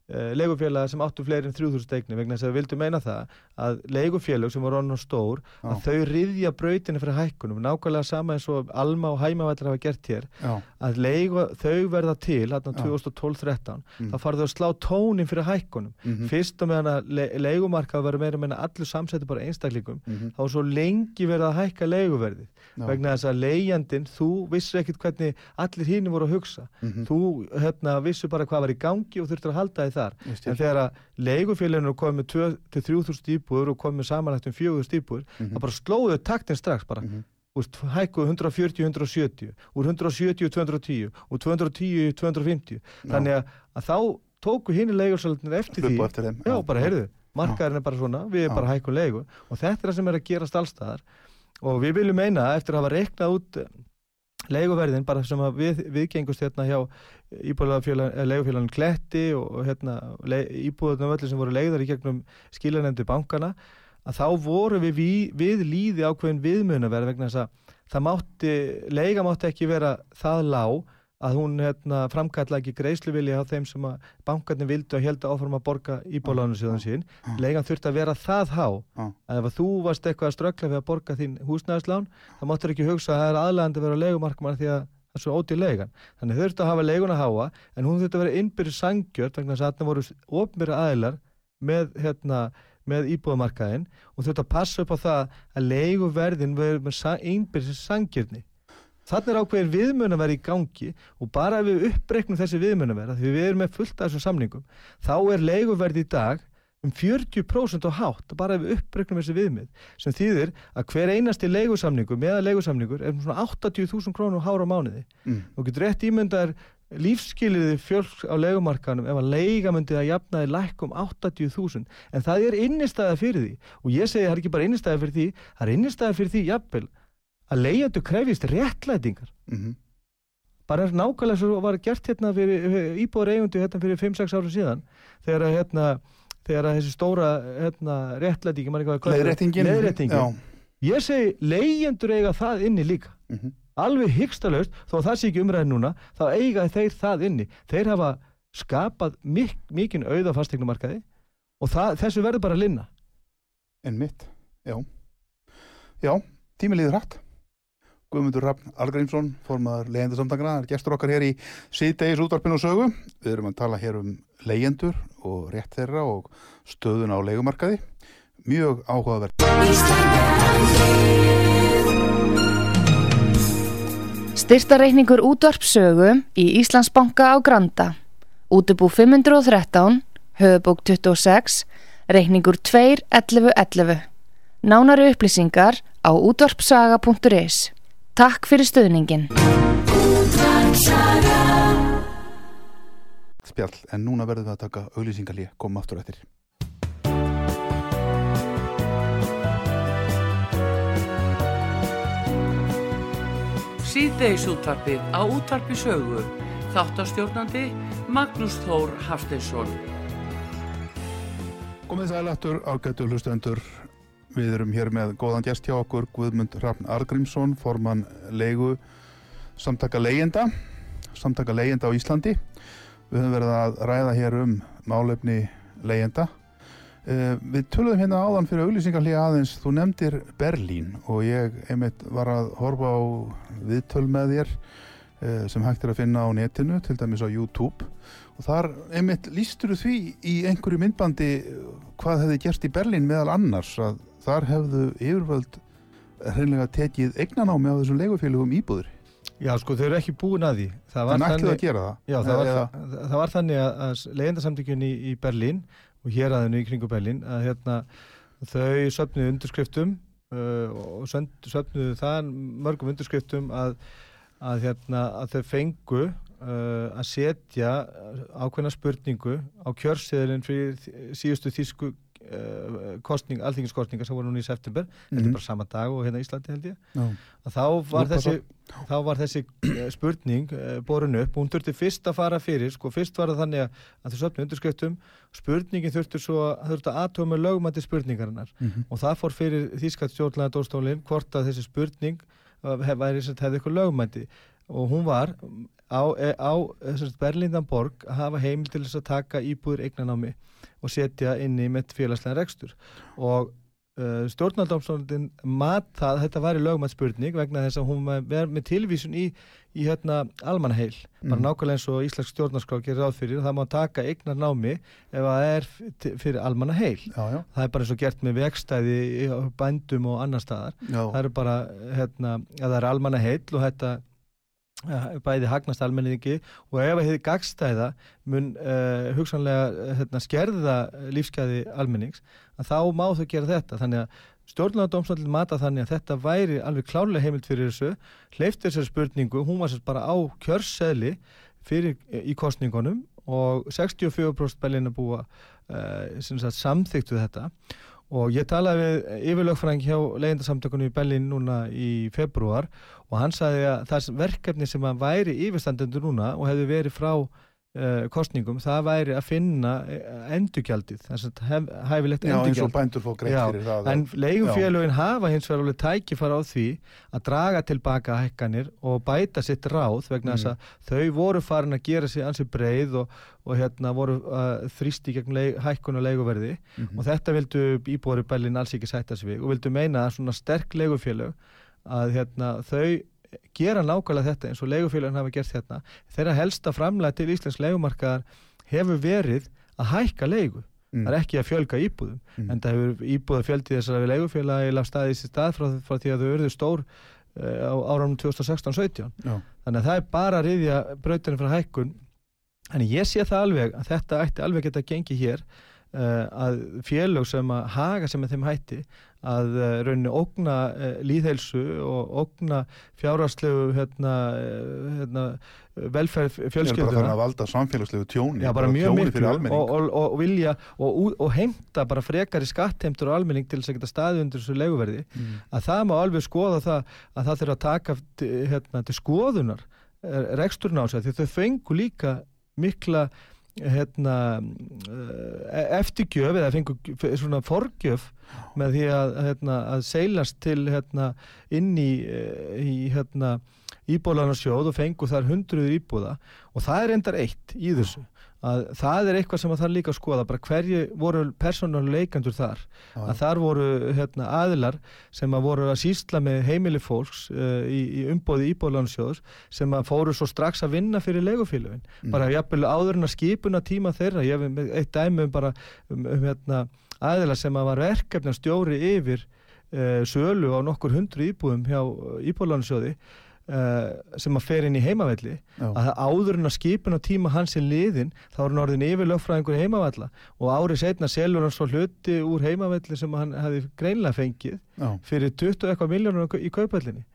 S5: leigufélaga sem áttu fleiri en 3000 eignir vegna þess að við vildum meina það að leigufélag sem voru onn stór
S4: Já.
S5: að þau riðja brautina fyrir hækkunum nákvæmlega sama eins og Alma og Hæmavætlar hafa gert hér
S4: Já,
S5: að leigu, þau verða til hérna
S4: Já.
S5: 2012-13
S4: Mm.
S5: þá farðu þau að slá tónin fyrir hækkunum.
S4: Mhm,
S5: fyrst og meðan að le leigumarka verður meira meina allur samsætti bara einstaklingum
S4: mhm,
S5: þá er svo lengi verið að hækka leiguverðið
S4: já,
S5: vegna þess að leigjandinn, þú vissir ekkit hvernig allir hínum voru að hugsa.
S4: Mhm,
S5: þú hérna, vissu bara hvað var í gangi og þurftir að halda þar.
S4: Skil.
S5: en þegar að leigufélaginu komið með 2-3.000 íbúður og komið samanlagt um 4.000 íbúður
S4: Mhm,
S5: þá bara slóðu taktin strax bara.
S4: Mhm,
S5: úst, hækkuðu 140-170 úr 170-210 og 210-250 þannig að, að þá tóku hinn leigursaldinir eftir því.
S4: Hlupu eftir
S5: Já, bara heyrðu, markaðurinn er bara svona, við
S4: Já.
S5: bara hækkum leigu. Og þetta er það sem er að gerast allstaðar og við viljum meina eftir að hafa reiknað út leiguverðin bara sem við, við gengust hérna hjá leigufélagin Kletti og hérna íbúðunum öllu sem voru leigðar í gegnum skilanemdi bankana að þá voru við, við, við líði ákveðin viðmunaverð vegna þess að það mátti, leiga mátti ekki vera það lág að hún hérna, framkalla ekki greiðsluvilja á þeim sem að bankarnir vildu að heldur áfram að borga íbúðlánu síðan sín. Leigan þurfti að vera það há að ef að þú varst eitthvað að ströggla við að borga þín húsnæðislán þá máttur ekki hugsa að það er aðlægandi að vera á leigumarkmann því að það er svo ódýr leigan. Þannig þurfti að hafa leiguna háa en hún þurfti að vera innbyrðis sangjört þess að þarna voru ofnbyrra aðilar með, hérna, með íbúðamarkaðin og þurfti að passa upp á það að leiguverðin verður með sa innbyrðis sangjörni. Þannig er ákveðin vera í gangi og bara ef við uppbreiknum þessi vera því við erum með fullt af þessum samningum þá er leiguverð í dag um 40% á hátt bara ef við uppbreiknum þessi viðmið sem þýðir að hver einasti leigusamningur meða leigusamningur er um svona 80.000 krónur hára á mánuði.
S4: Mm,
S5: og getur rétt ímyndaðar lífskiliði fjölks á leigumarkanum ef að leiga myndi að jafnaði lækkum 80.000 en það er innistæða fyrir því og ég segi það er ekki bara innistæða fyrir því það er innistæða fyrir því jafnvel að leigjandi krefjist réttlætingar.
S4: Mhm,
S5: bara nákvæmlega svo var gert hérna fyrir íbúður eigundu hérna fyrir 5-6 ára síðan þegar að hérna þegar að þessi stóra hérna, réttlætingi.
S4: Já,
S5: ég segi leigjendur eiga það inni líka.
S4: Mhm,
S5: alveg hyggstalaust, þó að það sé ekki umræðin núna þá eiga þeir það inni. Þeir hafa skapað mik mikinn auða fastegnumarkaði og það, þessu verður bara að linna.
S4: En mitt Já, já tími líður hratt Guðmundur Rafn Algrímsson, formaður leyendasamtakana, er gestur okkar hér í síðdegis útvarpinu og sögu. Við erum að tala hér um leyendur og rétt þeirra og stöðun á leigumarkaði. Mjög áhugaverð.
S1: Styrtareikningur útvarpsögu í Íslandsbanka á Granda. Útubú 513, höfubók 26, reikningur 2.11.11. Nánari upplýsingar á útvarpsaga.is. Takk fyrir stöðningin.
S4: Spjall, en núna verðum við að taka auglýsingalí, koma aftur eftir.
S2: Síðdeis útvarpið á útvarpi sögu. Þáttastjórnandi Magnús Þór Hafsteinsson.
S4: Komið sæl aftur, ágættu hlustendur. Við erum hér með góðan gest hjá okkur, Guðmund Rafn Argrímsson, formann leigu samtaka leyenda, samtaka leyenda á Íslandi. Við höfum verið að ræða hér um málefni leyenda. Uh, við töluðum hérna áðan fyrir auglýsingarlíða aðeins, þú nefndir Berlín og ég einmitt var að horfa á viðtöl með þér uh, sem hægt er að finna á netinu, til dæmis á YouTube og þar einmitt lístur því í einhverju myndbandi hvað hefði gerst í Berlín meðal annars að þar hefðu yfirvöld hreinlega tekið eignanámi á þessum legufélagum íbúður
S5: Já sko þau eru ekki búin að því. Það var, þannig,
S4: að að
S5: já, það var, það, það var þannig að legendarsamtökjunni í, í Berlín og hér aðeinu í kringu Berlín að hérna, þau söpnuðu underskriftum uh, og söpnuðu þann mörgum underskriftum að, að hérna, þau fengu Uh, að setja ákveðna spurningu á kjörseðilinn fyrir síðustu þísku Eh, kostning, alþinginskostninga sem voru núna í september mm
S4: -hmm.
S5: þetta er bara sama dag og hérna í Íslandi held ég no. þá, var þessi, no. þá var þessi spurning eh, borun upp og hún þurfti fyrst að fara fyrir sko, fyrst var það þannig að þú söpni undirskriftum spurningin þurfti svo að þurfti að aðtöma lögumandi spurningarinnar
S4: mm -hmm.
S5: og það fór fyrir Þískat stjórnlega dórstólinn hvort að þessi spurning hef, væri, hefði eitthvað lögumandi og hún var á, e, á e, Berlindanborg að hafa heimil til þess að taka íbúður eignanámi og setja inn í með félagslega rekstur. Og e, uh, stjórnaldómsóndin mat það þetta var í lögumætspurning vegna þess að hún verði með tilvísun í, í hérna, almanheil,
S4: mm. bara mhm.
S5: nákvæmlega eins og Íslags stjórnarskrák gerir ráð fyrir. Það má taka eignanámi ef það er fyrir
S4: almanheil
S5: það er bara eins og gert með vegstæði bændum og annar staðar.
S4: Já.
S5: það eru bara hérna, að það er almanheil og þetta bæði hagnast almenningi og ef að hefði gagstæða mun uh, hugsanlega hérna, skerða lífskeiði almennings að þá má þau gera þetta. Þannig að stjórnlega mata þannig að þetta væri alveg klárlega heimild fyrir þessu hleyfti þessari spurningu, hún var sérst bara á kjörseðli fyrir í kostningunum og 64% belina búa uh, samþyktu þetta og ég talaði við yfirlögfræðing hjá leyendasamtökunum í Berlín núna í februar og hann sagði að það verkefni sem væri yfirstandendur núna og hefði verið frá kostningum, það væri að finna uh, endurgjaldið, þess að hef, hæfilegt
S4: Já, eins og bændur fá greitt fyrir það.
S5: en leigufélögin hafa hins vegar alveg tækifar á því að draga tilbaka hækkanir og bæta sitt ráð vegna þess að þau voru farin að gera sig ansi breið og, og hérna voru uh, þrýsti gegn hækkun og leiguverði
S4: Mhm.
S5: og þetta vildu íbúar í Berlín alls ekki sætta sig við og vildu meina að svona sterk leigufélög að hérna, þau gera nákvæmlega þetta eins og leigufélögin hafa gert hérna þeirra helsta framlega til Íslands leigumarkaðar hefur verið að hækka leigu
S4: Mm.
S5: það er ekki að fjölga íbúðum
S4: Mm.
S5: en það hefur íbúða fjöldi þessar við leigufélagi laf staðið sér stað frá, frá því að þau örðu stór uh, á áraunum 2016-17
S4: Já.
S5: þannig að það er bara að riðja brautinni frá hækkun en ég sé það alveg að þetta ætti alveg geta gengið hér uh, að félög sem að haga sem að þeim hætti að uh, rauninni ógna uh, líðheilsu og ógna fjárhastlegu hérna, uh, hérna, velferð
S4: Ég er bara
S5: fjölskylduna
S4: að valda samfélagslegu tjóni.
S5: Já, bara mjög
S4: tjóni
S5: miklu
S4: fyrir
S5: og, og, og, og vilja og, og, heimta bara frekari skattheimtur og almenning til þess að geta staðið undir þessu leiguverði
S4: Mm.
S5: að það má alveg skoða það að það þurfa að taka hérna, til skoðunar eh, reksturinn á sig því þau fengu líka mikla hérna, eh, eftirgjöf eða fengu f- svona forgjöf með því að, hérna, að seilast til hérna, inn í, eh, í hérna, íbúðlarnarsjóð og fengu þar hundruður íbúða. Og það er endar eitt í þessu að það er eitthvað sem að það líka að skoða bara hverju voru persónuleikandur þar.
S4: Já,
S5: að þar voru hérna, aðilar sem að voru að sísla með heimili fólks uh, í, í umbóði íbúðlansjóðs sem að fóru svo strax að vinna fyrir legufélögin
S4: Mm.
S5: bara jafnvel áður en að skipuna tíma þeirra ég hef eitt dæmi um bara um, um hérna, aðilar sem að var verkefna stjóri yfir uh, sölu á nokkur hundru íbúðum hjá íbúðlansjóði uh, sem að fer inn í heimavelli
S4: Já.
S5: að það áður en að skipun á tíma hans er liðin þá er hann orðin yfir lögfræðingur heimavalla og árið setna selur hann svo hluti úr heimavelli sem hann hefði greinlega fengið
S4: Já,
S5: fyrir 20 eitthvað miljónur í kaupallinni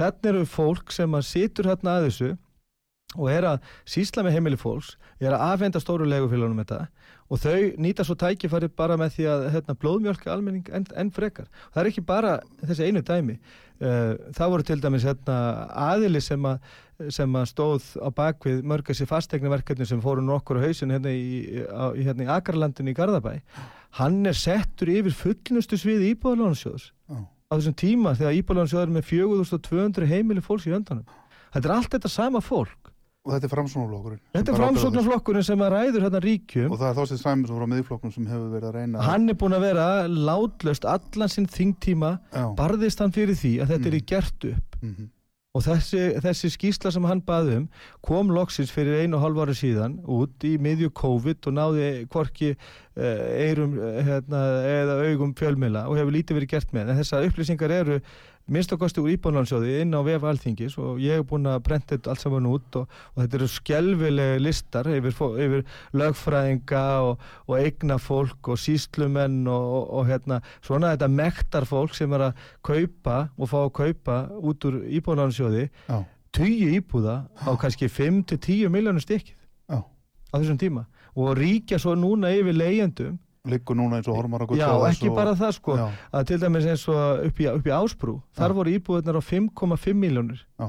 S5: þannig eru fólk sem að situr hérna að þessu og er að sísla með heimili fólks er að afhenda stóru legufélagum þetta og þau nýta svo tækifæri bara með því að hérna, blóðmjölka almenning enn en frekar. Það er ekki bara þessi einu dæmi. Uh, það voru til dæmis hérna, aðili sem að, sem að stóð á bakvið mörg þessi fastegnaverkefni sem fóru nokkur á hausinu hérna í, í, hérna, í Akarlandinu í Garðabæ. Hann er settur yfir fullnustu sviði íbúðalónsjóðs
S4: já.
S5: á þessum tíma þegar íbúðalónsjóður er með 4200 heimili fólks í öndanum. Þetta er allt þetta sama fólk.
S4: Og þetta er framsónaflokkurinn. sem
S5: Þetta er framsóknarflokkurinn sem að ræður hérna ríkjum.
S4: Og það er Þorsteinn Sæmundsson frá miðflokknum sem hefur verið að reyna
S5: Hann er búin að vera látlöst allan sinn þingtíma, barðist hann fyrir því að þetta
S4: Mm.
S5: er í gert upp.
S4: mhm,
S5: Og þessi, þessi skýsla sem hann baði um kom loksins fyrir einu og hálf ári síðan út í miðju COVID og náði hvorki eirum hérna, eða augum fjölmila og hefur lítið verið gert með en þessar upplýsingar eru minnst og kosti úr íbúinlandsjóði inn á vef alþingis og ég hef búin að brenta þetta allt saman út og, og þetta eru skelvilegi listar yfir, yfir lögfræðinga og, og eigna fólk og síslumenn og, og, hérna, svona þetta mektar fólk sem er að kaupa og fá að kaupa út úr íbúinlandsjóði
S4: Já,
S5: tugi íbúða á kannski 5-10 miljónur stykkið á þessum tíma og ríkja svo núna yfir leigjendum
S4: Liggur núna eins og hormar að
S5: já, ekki bara það sko.
S4: Já,
S5: að til dæmis eins og upp í, upp í Ásbrú þar
S4: Já.
S5: voru íbúðunar á 5,5 miljónir
S4: Já.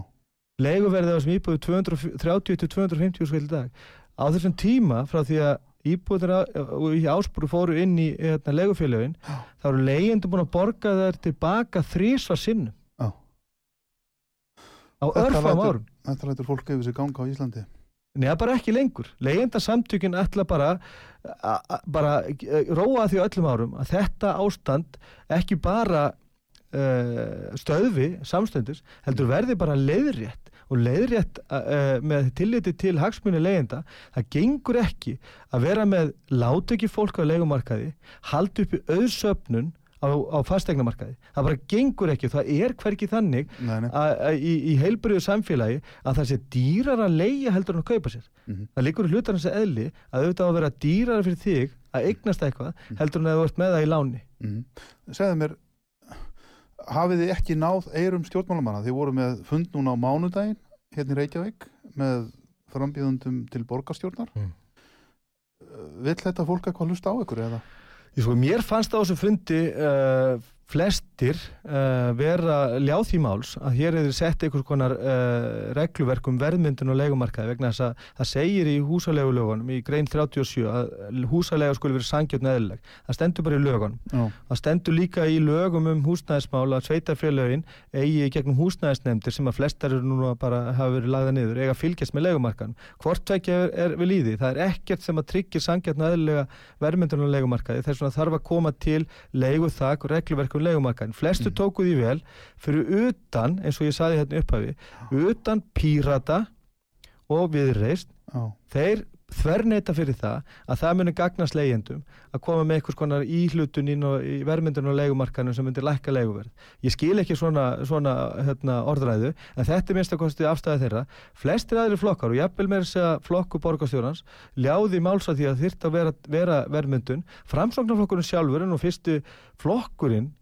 S5: leiguverðið á þessum íbúðu 230-250 skil dag. Á þessum tíma frá því að íbúðunar í Ásbrú fóru inn í hérna, leigufélögin þá eru leigjendum búin að borga þær tilbaka þrísvar sinnum. Á örfam árum.
S4: Þetta lætur fólk yfir sig ganga á Íslandi
S5: Nei, bara ekki lengur. Leyendasamtökin ætla bara, bara eh, róa því öllum árum að þetta ástand ekki bara uh, stöðvi samstundis, heldur verði bara leiðrétt og leiðrétt uh, með tilliti til hagsmunni leyenda. Það gengur ekki að vera með látöki fólk á leigumarkaði, haldi upp í auðsöfnun á, á fastegnamarkaði. Það bara gengur ekki það er hverki þannig
S4: Nei, nei,
S5: að, að, í, í heilbriðu samfélagi að það sé dýrar að leia heldur en að kaupa sér.
S4: Mhm.
S5: Það liggur í hlutarnas eðli að auðvitað að vera dýrar fyrir þig að eignast eitthvað
S4: Mhm.
S5: heldur en að þú ert með það í láni.
S4: mm. Segðu mér hafið þið ekki náð eirum stjórnmálamanna þið voru með fund núna á mánudaginn hérna í Reykjavík með frambíðundum til borgarstjórnar
S5: Mm.
S4: Vill þetta fólk eitthvað hlusta á ykkur eða?
S5: Ég sko, mér fannst á þessu fundi uh, flestir uh, vera ljá því máls að hér hefur sett einhvers konar uh, regluverk um verðmyndun og leigumarkaði vegna þess að það segir í húsalegulögunum í grein 37 að húsalega skulle verið sangjötn eðlileg. Það stendur bara í lögunum.
S4: Já,
S5: Það stendur líka í lögum um húsnæðismál að sveitarfélögin eigi gegnum húsnæðisnefndir sem að flestar eru núna bara hafa verið lagða niður, eiga fylgjast með legumarkan. Hvort tvekja er, er við líði. Það er ekkert sem að tryggja sangjarn eðlilega verðmyndun og legumarkaði. Regluverkum legumarkaðin. Flestu
S4: Mhm.
S5: tóku því vel fyrir utan, eins og ég saði hérna upphafi, utan pírata og viðreist
S4: já,
S5: þeir þverneita fyrir það að það muni gagnast leigjendum að koma með einhvers konar íhlutun í verðmyndun og leigumarkanum sem myndir lækka leiguverð. Ég skil ekki svona, svona hérna, orðræðu en þetta er minnst að kosti afstæði þeirra. Flestir aðri flokkar og jafnvel með þess að flokku borgarstjórnans ljáði máls að því að þyrft að vera, vera verðmyndun. Framsóknarflokkurinn sjálfur er nú fyrstu flokkurinn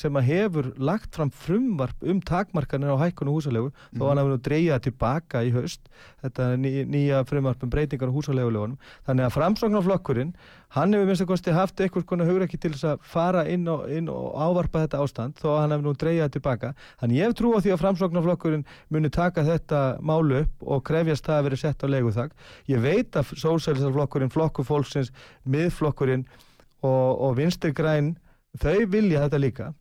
S5: sem að hefur lagt fram frumvarp um takmarkanir á hækkun og húsalegu þó hann hafi nú dreigja tilbaka í haust þetta ný, nýja frumvarp um breytingar á húsalegulegunum þannig að framsóknarflokkurinn hann hefur minnst að kosti haft einhvers konar hugrekki til þess að fara inn og, inn og ávarpa þetta ástand þó hann hefur nú dreigja tilbaka. Þannig ég trú á því að framsóknarflokkurinn muni taka þetta málu upp og krefjast það að vera sett á leguþak ég veit að sósælisarflokkurinn, flokku fólksins miðflokkurinn og, og vinstri græn þau vilja þetta líka.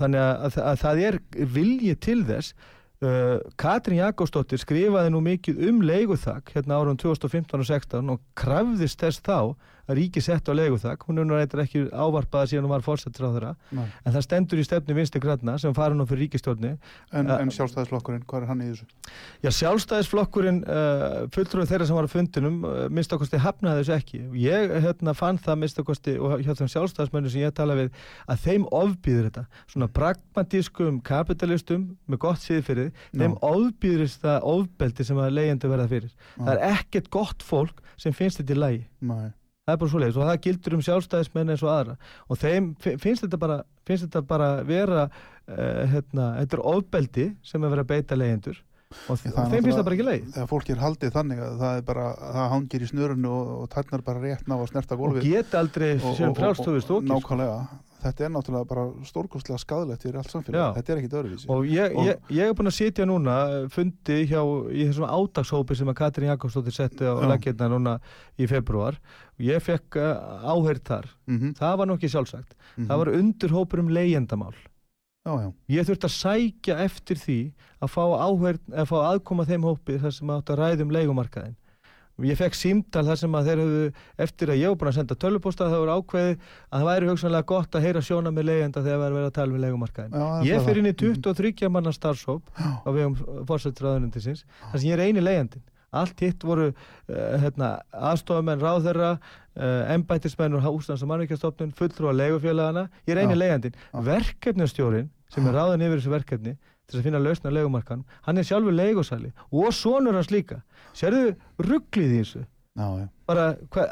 S5: Þannig að, að, að það er vilji til þess. Uh, Katrín Jakobsdóttir skrifaði nú mikið um leiguþak hérna árum 2015 og 16 og krafðist þess þá ríki sett á leiguþak. Hún er nú reyndar ekki ávarpaða síðan hún var
S4: nei.
S5: en það stendur í stefni vinstri græna sem fara nú fyrir ríkistjórni
S4: En, en sjálfstæðisflokkurinn, hvað er hann í þessu?
S5: Já, sjálfstæðisflokkurinn uh, fulltrúið þeirra sem var á fundinum uh, minnst okkosti hafnaði þessu ekki. Ég hérna, fann það minnst okkosti og hjá þeim sjálfstæðismönnu sem ég tala við að þeim ofbýður þetta. Svona pragmatískum kapitalistum með gott síðfyrir þeim ofbýðurist það ofbeldi sem að leiðandi verða fyrir. Það er ekkert gott fólk sem finnst þetta í lagi.
S4: Nei,
S5: það er bara svoleiðis og það gildur um sjálfstæðismenn eins og aðra. Og þeim fi- finnst þetta bara finnst þetta bara vera uh, hérna, þetta er ofbeldi sem er verið að beita leyendur og, og þeim finnst það bara ekki leið.
S4: Þegar fólk er haldið þannig að það er bara, það hangir í snörunni og, og tætnar bara rétt ná að snerta
S5: og
S4: gólfið.
S5: geta aldrei sem frálstofu stókis
S4: Nákvæmlega, þetta er náttúrulega bara stórkostlega skadalegt fyrir allt samfélag, þetta er ekkit öðruvísi.
S5: Og ég,
S4: Og-
S5: ég, ég er búin að sitja núna eh, fundi hjá í þessum átagshópi sem að Katrín Jakobsdóttir setti á
S4: Já.
S5: laggirna núna í februar og ég fekk uh, áheyrð þar.
S4: Mm
S5: það var nú ekki sjálfsagt.
S4: Mhm.
S5: það var undirhópur um leyendamál
S4: Já, já,
S5: ég þurfti að sækja eftir því að fá áheyrð, að fá aðkoma þeim hópi þar sem átt að ræða um leigumarkaðin og ég fekk símtal þar sem að þeir höfðu eftir að ég var búin að senda tölvupósta það voru ákveðið að það væri hugsanlega gott að heyra sjóna með leigjenda þegar það er verið að tala um leigumarkaðin
S4: Já,
S5: ég fer inn í
S4: Mhm.
S5: 23 manna starfshóp á vegum fórsættisraðunendisins þar sem ég er eini leigjandin allt hitt voru uh, hérna, aðstofamenn ráðherra uh, embættismenn og húsnans og mannvíkjastofnun fulltrúa leigufélagana, ég er eini
S4: Já.
S5: verkefnastjórin sem er ráðan yfir þessu verkefni til að finna lausna leigumarkan hann er sjálfur leigusali og sonur hans líka. Sérðu rugglið í þessu?
S4: Já,
S5: bara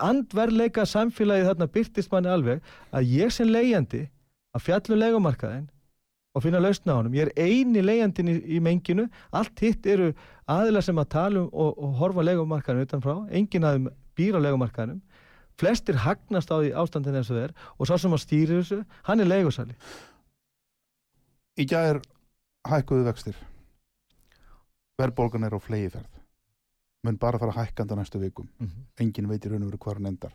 S5: andverleika samfélagið þarna byrtist manni alveg að ég sem leigjandi að fjallu leigumarkaðin og finna lausna á honum, ég er eini leigjandin í, í menginu, allt hitt eru aðilar sem að tala um og, og horfa leigumarkaðin utanfrá, enginn aðeim býr á leigumarkaðinum, flestir hagnast á því ástandin eins og þeir og sá sem að stýri þessu, hann er leigusali.
S4: Í gær hækkuðu vextir. Verðbólgan er á flegiferð mun bara fara hækkanda næstu vikum. Enginn veit í raun og veru hvar hann endar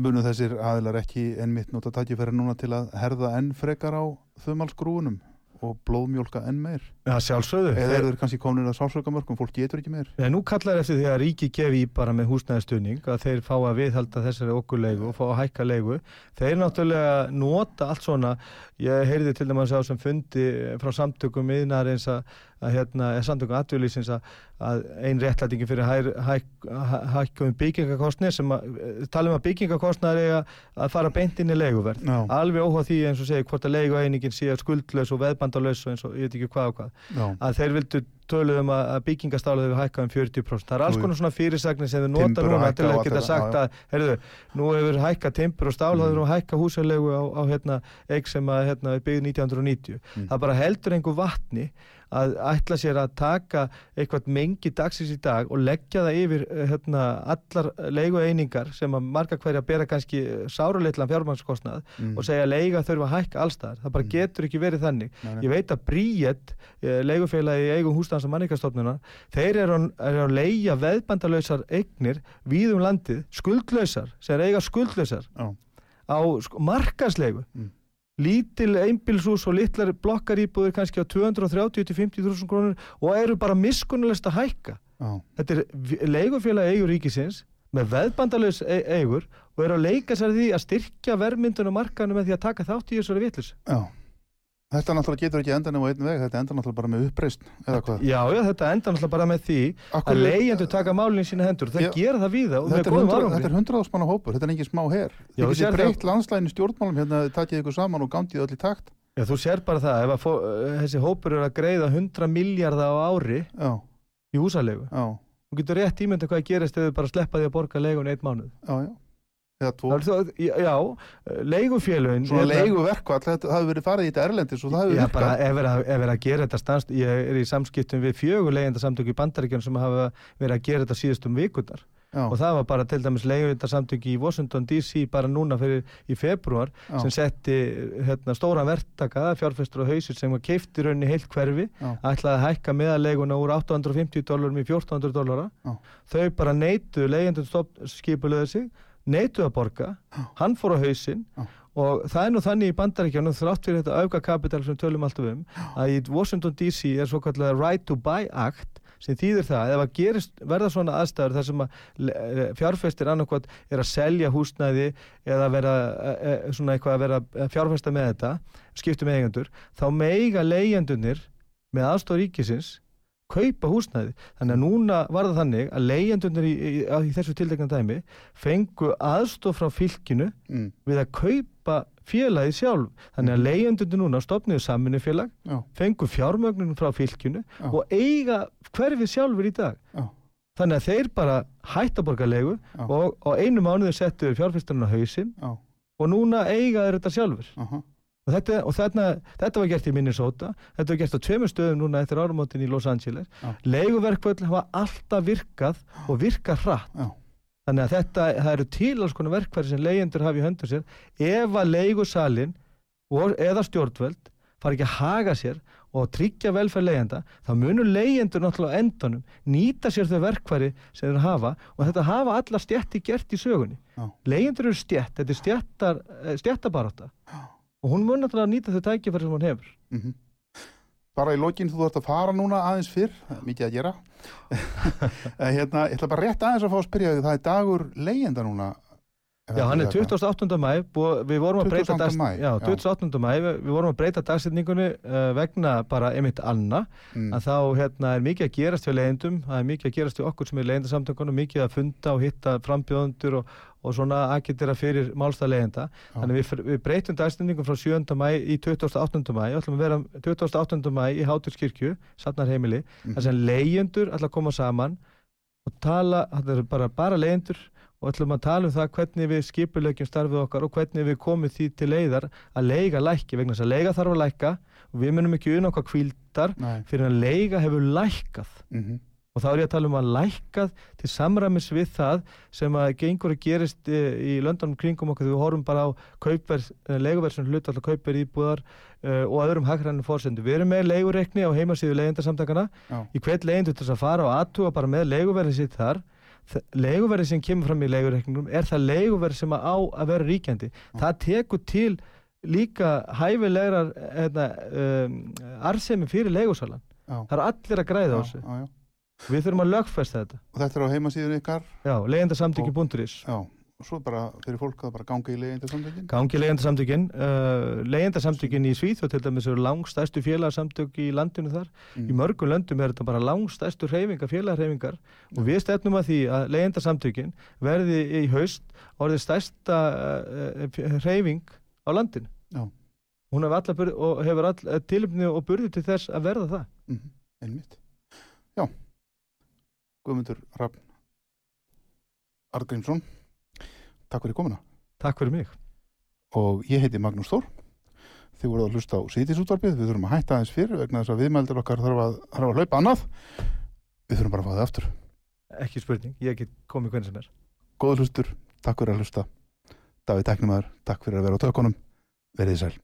S4: munu þessir aðilar ekki ennmitt nota tækifæri núna til að herða enn frekar á þumalsgrúunum og blóðmjólka enn meir
S5: Já, sjálfsögðu.
S4: Eða eru þeir kannski komin að sálsökamörkum, fólk getur ekki meir.
S5: Nú kallar eftir því að ríki gefi í bara með húsnæðistunning að þeir fá að viðhalda þessari okkur leigu og fá að hækka leigu. Þeir náttúrulega nota allt svona, ég heyrði til dæmis á sem fundi frá samtökum yðnarins að, að hérna, samtökum atvinnlýsins að, að ein réttlætingi fyrir hæk, hæk, hækkum byggingakostni sem að, tala um að byggingakostnari að, að fara beint inn í leiguverð.
S4: Já,
S5: Alveg óháð því eins og segi hvort að leigueiningin sé skuldlaus og veðbandalaus og eins og ég veit ekki hvað og hvað
S4: já,
S5: að þeir vildu töluðum að, að byggingastála hefur hækkað um 40%. Það er alls konar svona fyrirsagnir sem við nota núna til að geta sagt að, heyrðu, nú hefur hækkað timbur og stál,
S4: Mm.
S5: það hefur hækkað húsalegu á, á hérna, eig sem að hérna, er byggð 1990.
S4: Mm.
S5: Það bara heldur einhver vatni að ætla sér að taka eitthvað mengi dagsins í dag og leggja það yfir eh, hérna, allar leigueiningar sem að marga hverja bera kannski sáruleitlan fjármannskostnað
S4: mm,
S5: og segja að leiga þurfa að hækka allstaðar. Það bara
S4: Mm.
S5: getur ekki verið þannig.
S4: nei, nei.
S5: Ég veit að Bríett, leigufélagi í eigum húsnans og manningastofnuna, þeir eru, að- leigja veðbandalausar eignir við um landið, skuldlausar, sem eiga skuldlausar
S4: Já.
S5: á sko, markaslegu.
S4: Mm.
S5: Lítil einbilshús og litlar blokkaríbúður kannski á 230-50.000 krónur og eru bara miskunnulegt að hækka.
S4: Já,
S5: Þetta er leigufélagi eigur ríkisins með veðbandalaus e- eigur og eru að leika sér því að styrkja verðmyndunum markanum með því að taka þátt í þessari vitlis.
S4: já Þetta náttúrulega getur ekki enda nema á einn veg þetta enda náttúrulega bara með uppreist eða hvað?
S5: Já, já, þetta enda náttúrulega bara með því
S4: Akkur,
S5: að leigjendur taka málinn í sína hendur. Það
S4: Já.
S5: gera það víða og með
S4: þetta, er
S5: góðum
S4: 100
S5: árangri.
S4: þetta er hundraðásmanna hópur, þetta er engin smá her.
S5: Já,
S4: Þið
S5: þú sér
S4: getið breytt landslægin í stjórnmálum hérna, takið ykkur saman og gandið öll í takt.
S5: Já, þú sér bara það, ef að fó, uh, þessi hópur er að greiða 100 miljardar á ári
S4: Já,
S5: í húsalegu
S4: já,
S5: þú getur rétt ímynda hvað gerist ef þau bara sleppa því að borga leigun eitt mánuð.
S4: Já, já
S5: Það Já, já leigufélögin
S4: Svona
S5: hérna-
S4: leigu verkvall, þetta hafi verið farið í þetta erlendis og það
S5: Já,
S4: virkað.
S5: bara ef er að, ef er að gera þetta stanst, ég er í samskiptum við fjögur leigjendasamtök í bandaríkjum sem hafa verið að gera þetta síðustum vikurnar.
S4: Já,
S5: og það var bara til dæmis leigjendasamtök í Washington DC bara núna fyrir í februar
S4: já,
S5: sem setti hérna, stóran verktaka fjárfestur á hausir sem var keifti rauninni heilt hverfi
S4: já,
S5: ætlaði að hækka meðaleguna úr 850 dólarum í 1400 dólara
S4: Já.
S5: þau bara neytu leigjendur skipulöðu sig neytu að borga, hann fór á hausinn og það er nú þannig í bandaríkjanum þrátt fyrir þetta auka kapital sem tölum alltaf um að í Washington DC er svo kallega Right to Buy Act sem þýðir það ef að gerist, verða svona aðstæður þar sem að eh, fjárfestir annarkvæmt er að selja húsnæði eða vera e, e, svona eitthvað að vera að fjárfesta með þetta skiptum eigendur, þá meiga leigjendunir með aðstof ríkisins kaupa húsnæði. Þannig að núna var það þannig að leigjendunir í, í, í þessu tildekna dæmi fengu aðstof frá fylkinu
S4: mm,
S5: við að kaupa félagi sjálf. Þannig að leigjendunir núna stopniðu saminufélag,
S4: já,
S5: fengu fjármögnunum frá fylkinu
S4: Já.
S5: og eiga hverfið sjálfur í dag.
S4: já,
S5: Þannig að þeir bara hætta að borga leigu
S4: Já.
S5: og á einu mánuði settu fjárfestarinn á hausinn
S4: já,
S5: og núna eiga þeir þetta sjálfur. Og, þetta, og þarna, þetta var gert í Minnesota, þetta var gert á tveimur stöðum núna eftir árumótin í Los Angeles.
S4: Já.
S5: Leiguverkvöld hafa alltaf virkað og virkað hratt.
S4: já,
S5: Þannig að þetta, það eru til alls konar verkfæri sem leigjendur hafa í höndu sér. Ef að leigusalinn eða stjórnvöld fara ekki að haga sér og tryggja velferð leigjenda, þá munur leigjendur náttúrulega á endanum nýta sér þau verkfæri sem þeir hafa og þetta hafa alla stjætti gert í sögunni.
S4: Já.
S5: Leigjendur eru stjætt, þetta er stjættar, stjættabarátta og hún mun náttúrulega nýta þau tækifæri sem hún hefur.
S4: mhm Bara í lokin þú þarft að fara núna aðeins fyrr, mikið að gera. En hérna, ég ætla bara rétt aðeins að fá að spyrja þig, það er dagur leyenda núna,
S5: Já, hann er 28. mæ, við vorum að breyta
S4: 28. maí,
S5: já,
S4: já.
S5: 28. mæ, við, við vorum að breyta dagsetningunni uh, vegna bara einmitt anna,
S4: Mm.
S5: að þá hérna, er mikið að gerast hjá leiðendum, það er mikið að gerast hjá okkur sem er leiðendasamtökunum, mikið að funda og hitta frambjóðundur og, og svona agitera fyrir málstað leiðenda, þannig við, við breytum dagsetningum frá 7. mæ í 28. mæ, við ætlum að vera 28. mæ í Háturskirkju, Safnarheimili,
S4: Mhm.
S5: þar sem leiðendur ætla að koma saman og tala, þetta er bara, bara leiðendur og ætlum að tala um það hvernig við skipulegjum starfið okkar og hvernig við komum því til leiðar að leiga lækki vegna þess að leiga þarf að lækka og við munum ekki unna okkar kvíldar fyrir að leiga hefur lækkað.
S4: Mhm.
S5: og þá er ég að tala um að lækkað til samræmis við það sem að gengur að gerist eh, í löndunum kringum okkur. Þegar við horfum bara á kaupverð, leiguverð sem hlut alltaf kaupverð íbúðar uh, og öðrum hagrænum fórsendu. Við erum með leigureikni á heimasíðu leigendarsamtakana í hvert leigendur til þess að fara og aðtúa bara með leiguverði sitt þar leiguverði sem kemur fram í leigureikningum er það leiguverði sem að á að vera ríkjandi. Það tekur til líka hæfilegar hérna, um, arðsemi fyrir leigusalan.
S4: Já.
S5: það eru allir að græða á þessu. við þurfum að lögfesta þetta.
S4: Og þetta er á heimasíðun ykkar?
S5: Já, leyendasamtökin.is
S4: Já, svo bara fyrir fólk að bara ganga í leyendasamtökin
S5: gangi leyendasamtökin uh, leyendasamtökin í Svíþjóð til dæmis eru langstæstu félagsamtök í landinu þar.
S4: Mm.
S5: í mörgum löndum er þetta bara langstæstu hreyfingar, félaghreyfingar og við stefnum að því að leyendasamtökin verði í haust orðið stærsta uh, hreyfing á landinu.
S4: Já.
S5: hún hefur, og hefur all, tilöfni og burði til þess að verða það.
S4: Mhm, Einmitt. Já. Guðmundur Rafn Argrímsson Takk fyrir komuna.
S5: Takk fyrir mig.
S4: Og ég heiti Magnús Þór. Þið voruð að hlusta á síðisútvarpið. Við þurfum að hætta aðeins fyrir vegna þess að viðmældir okkar þarf að, þarf að hlaupa annað. Við þurfum bara að fá það aftur.
S5: Ekki spurning, ég get komið hvernig sem er.
S4: Góða hlustur, takk fyrir að hlusta. Davíð Teknimaður, takk fyrir að vera á tökunum. Verið þið sæl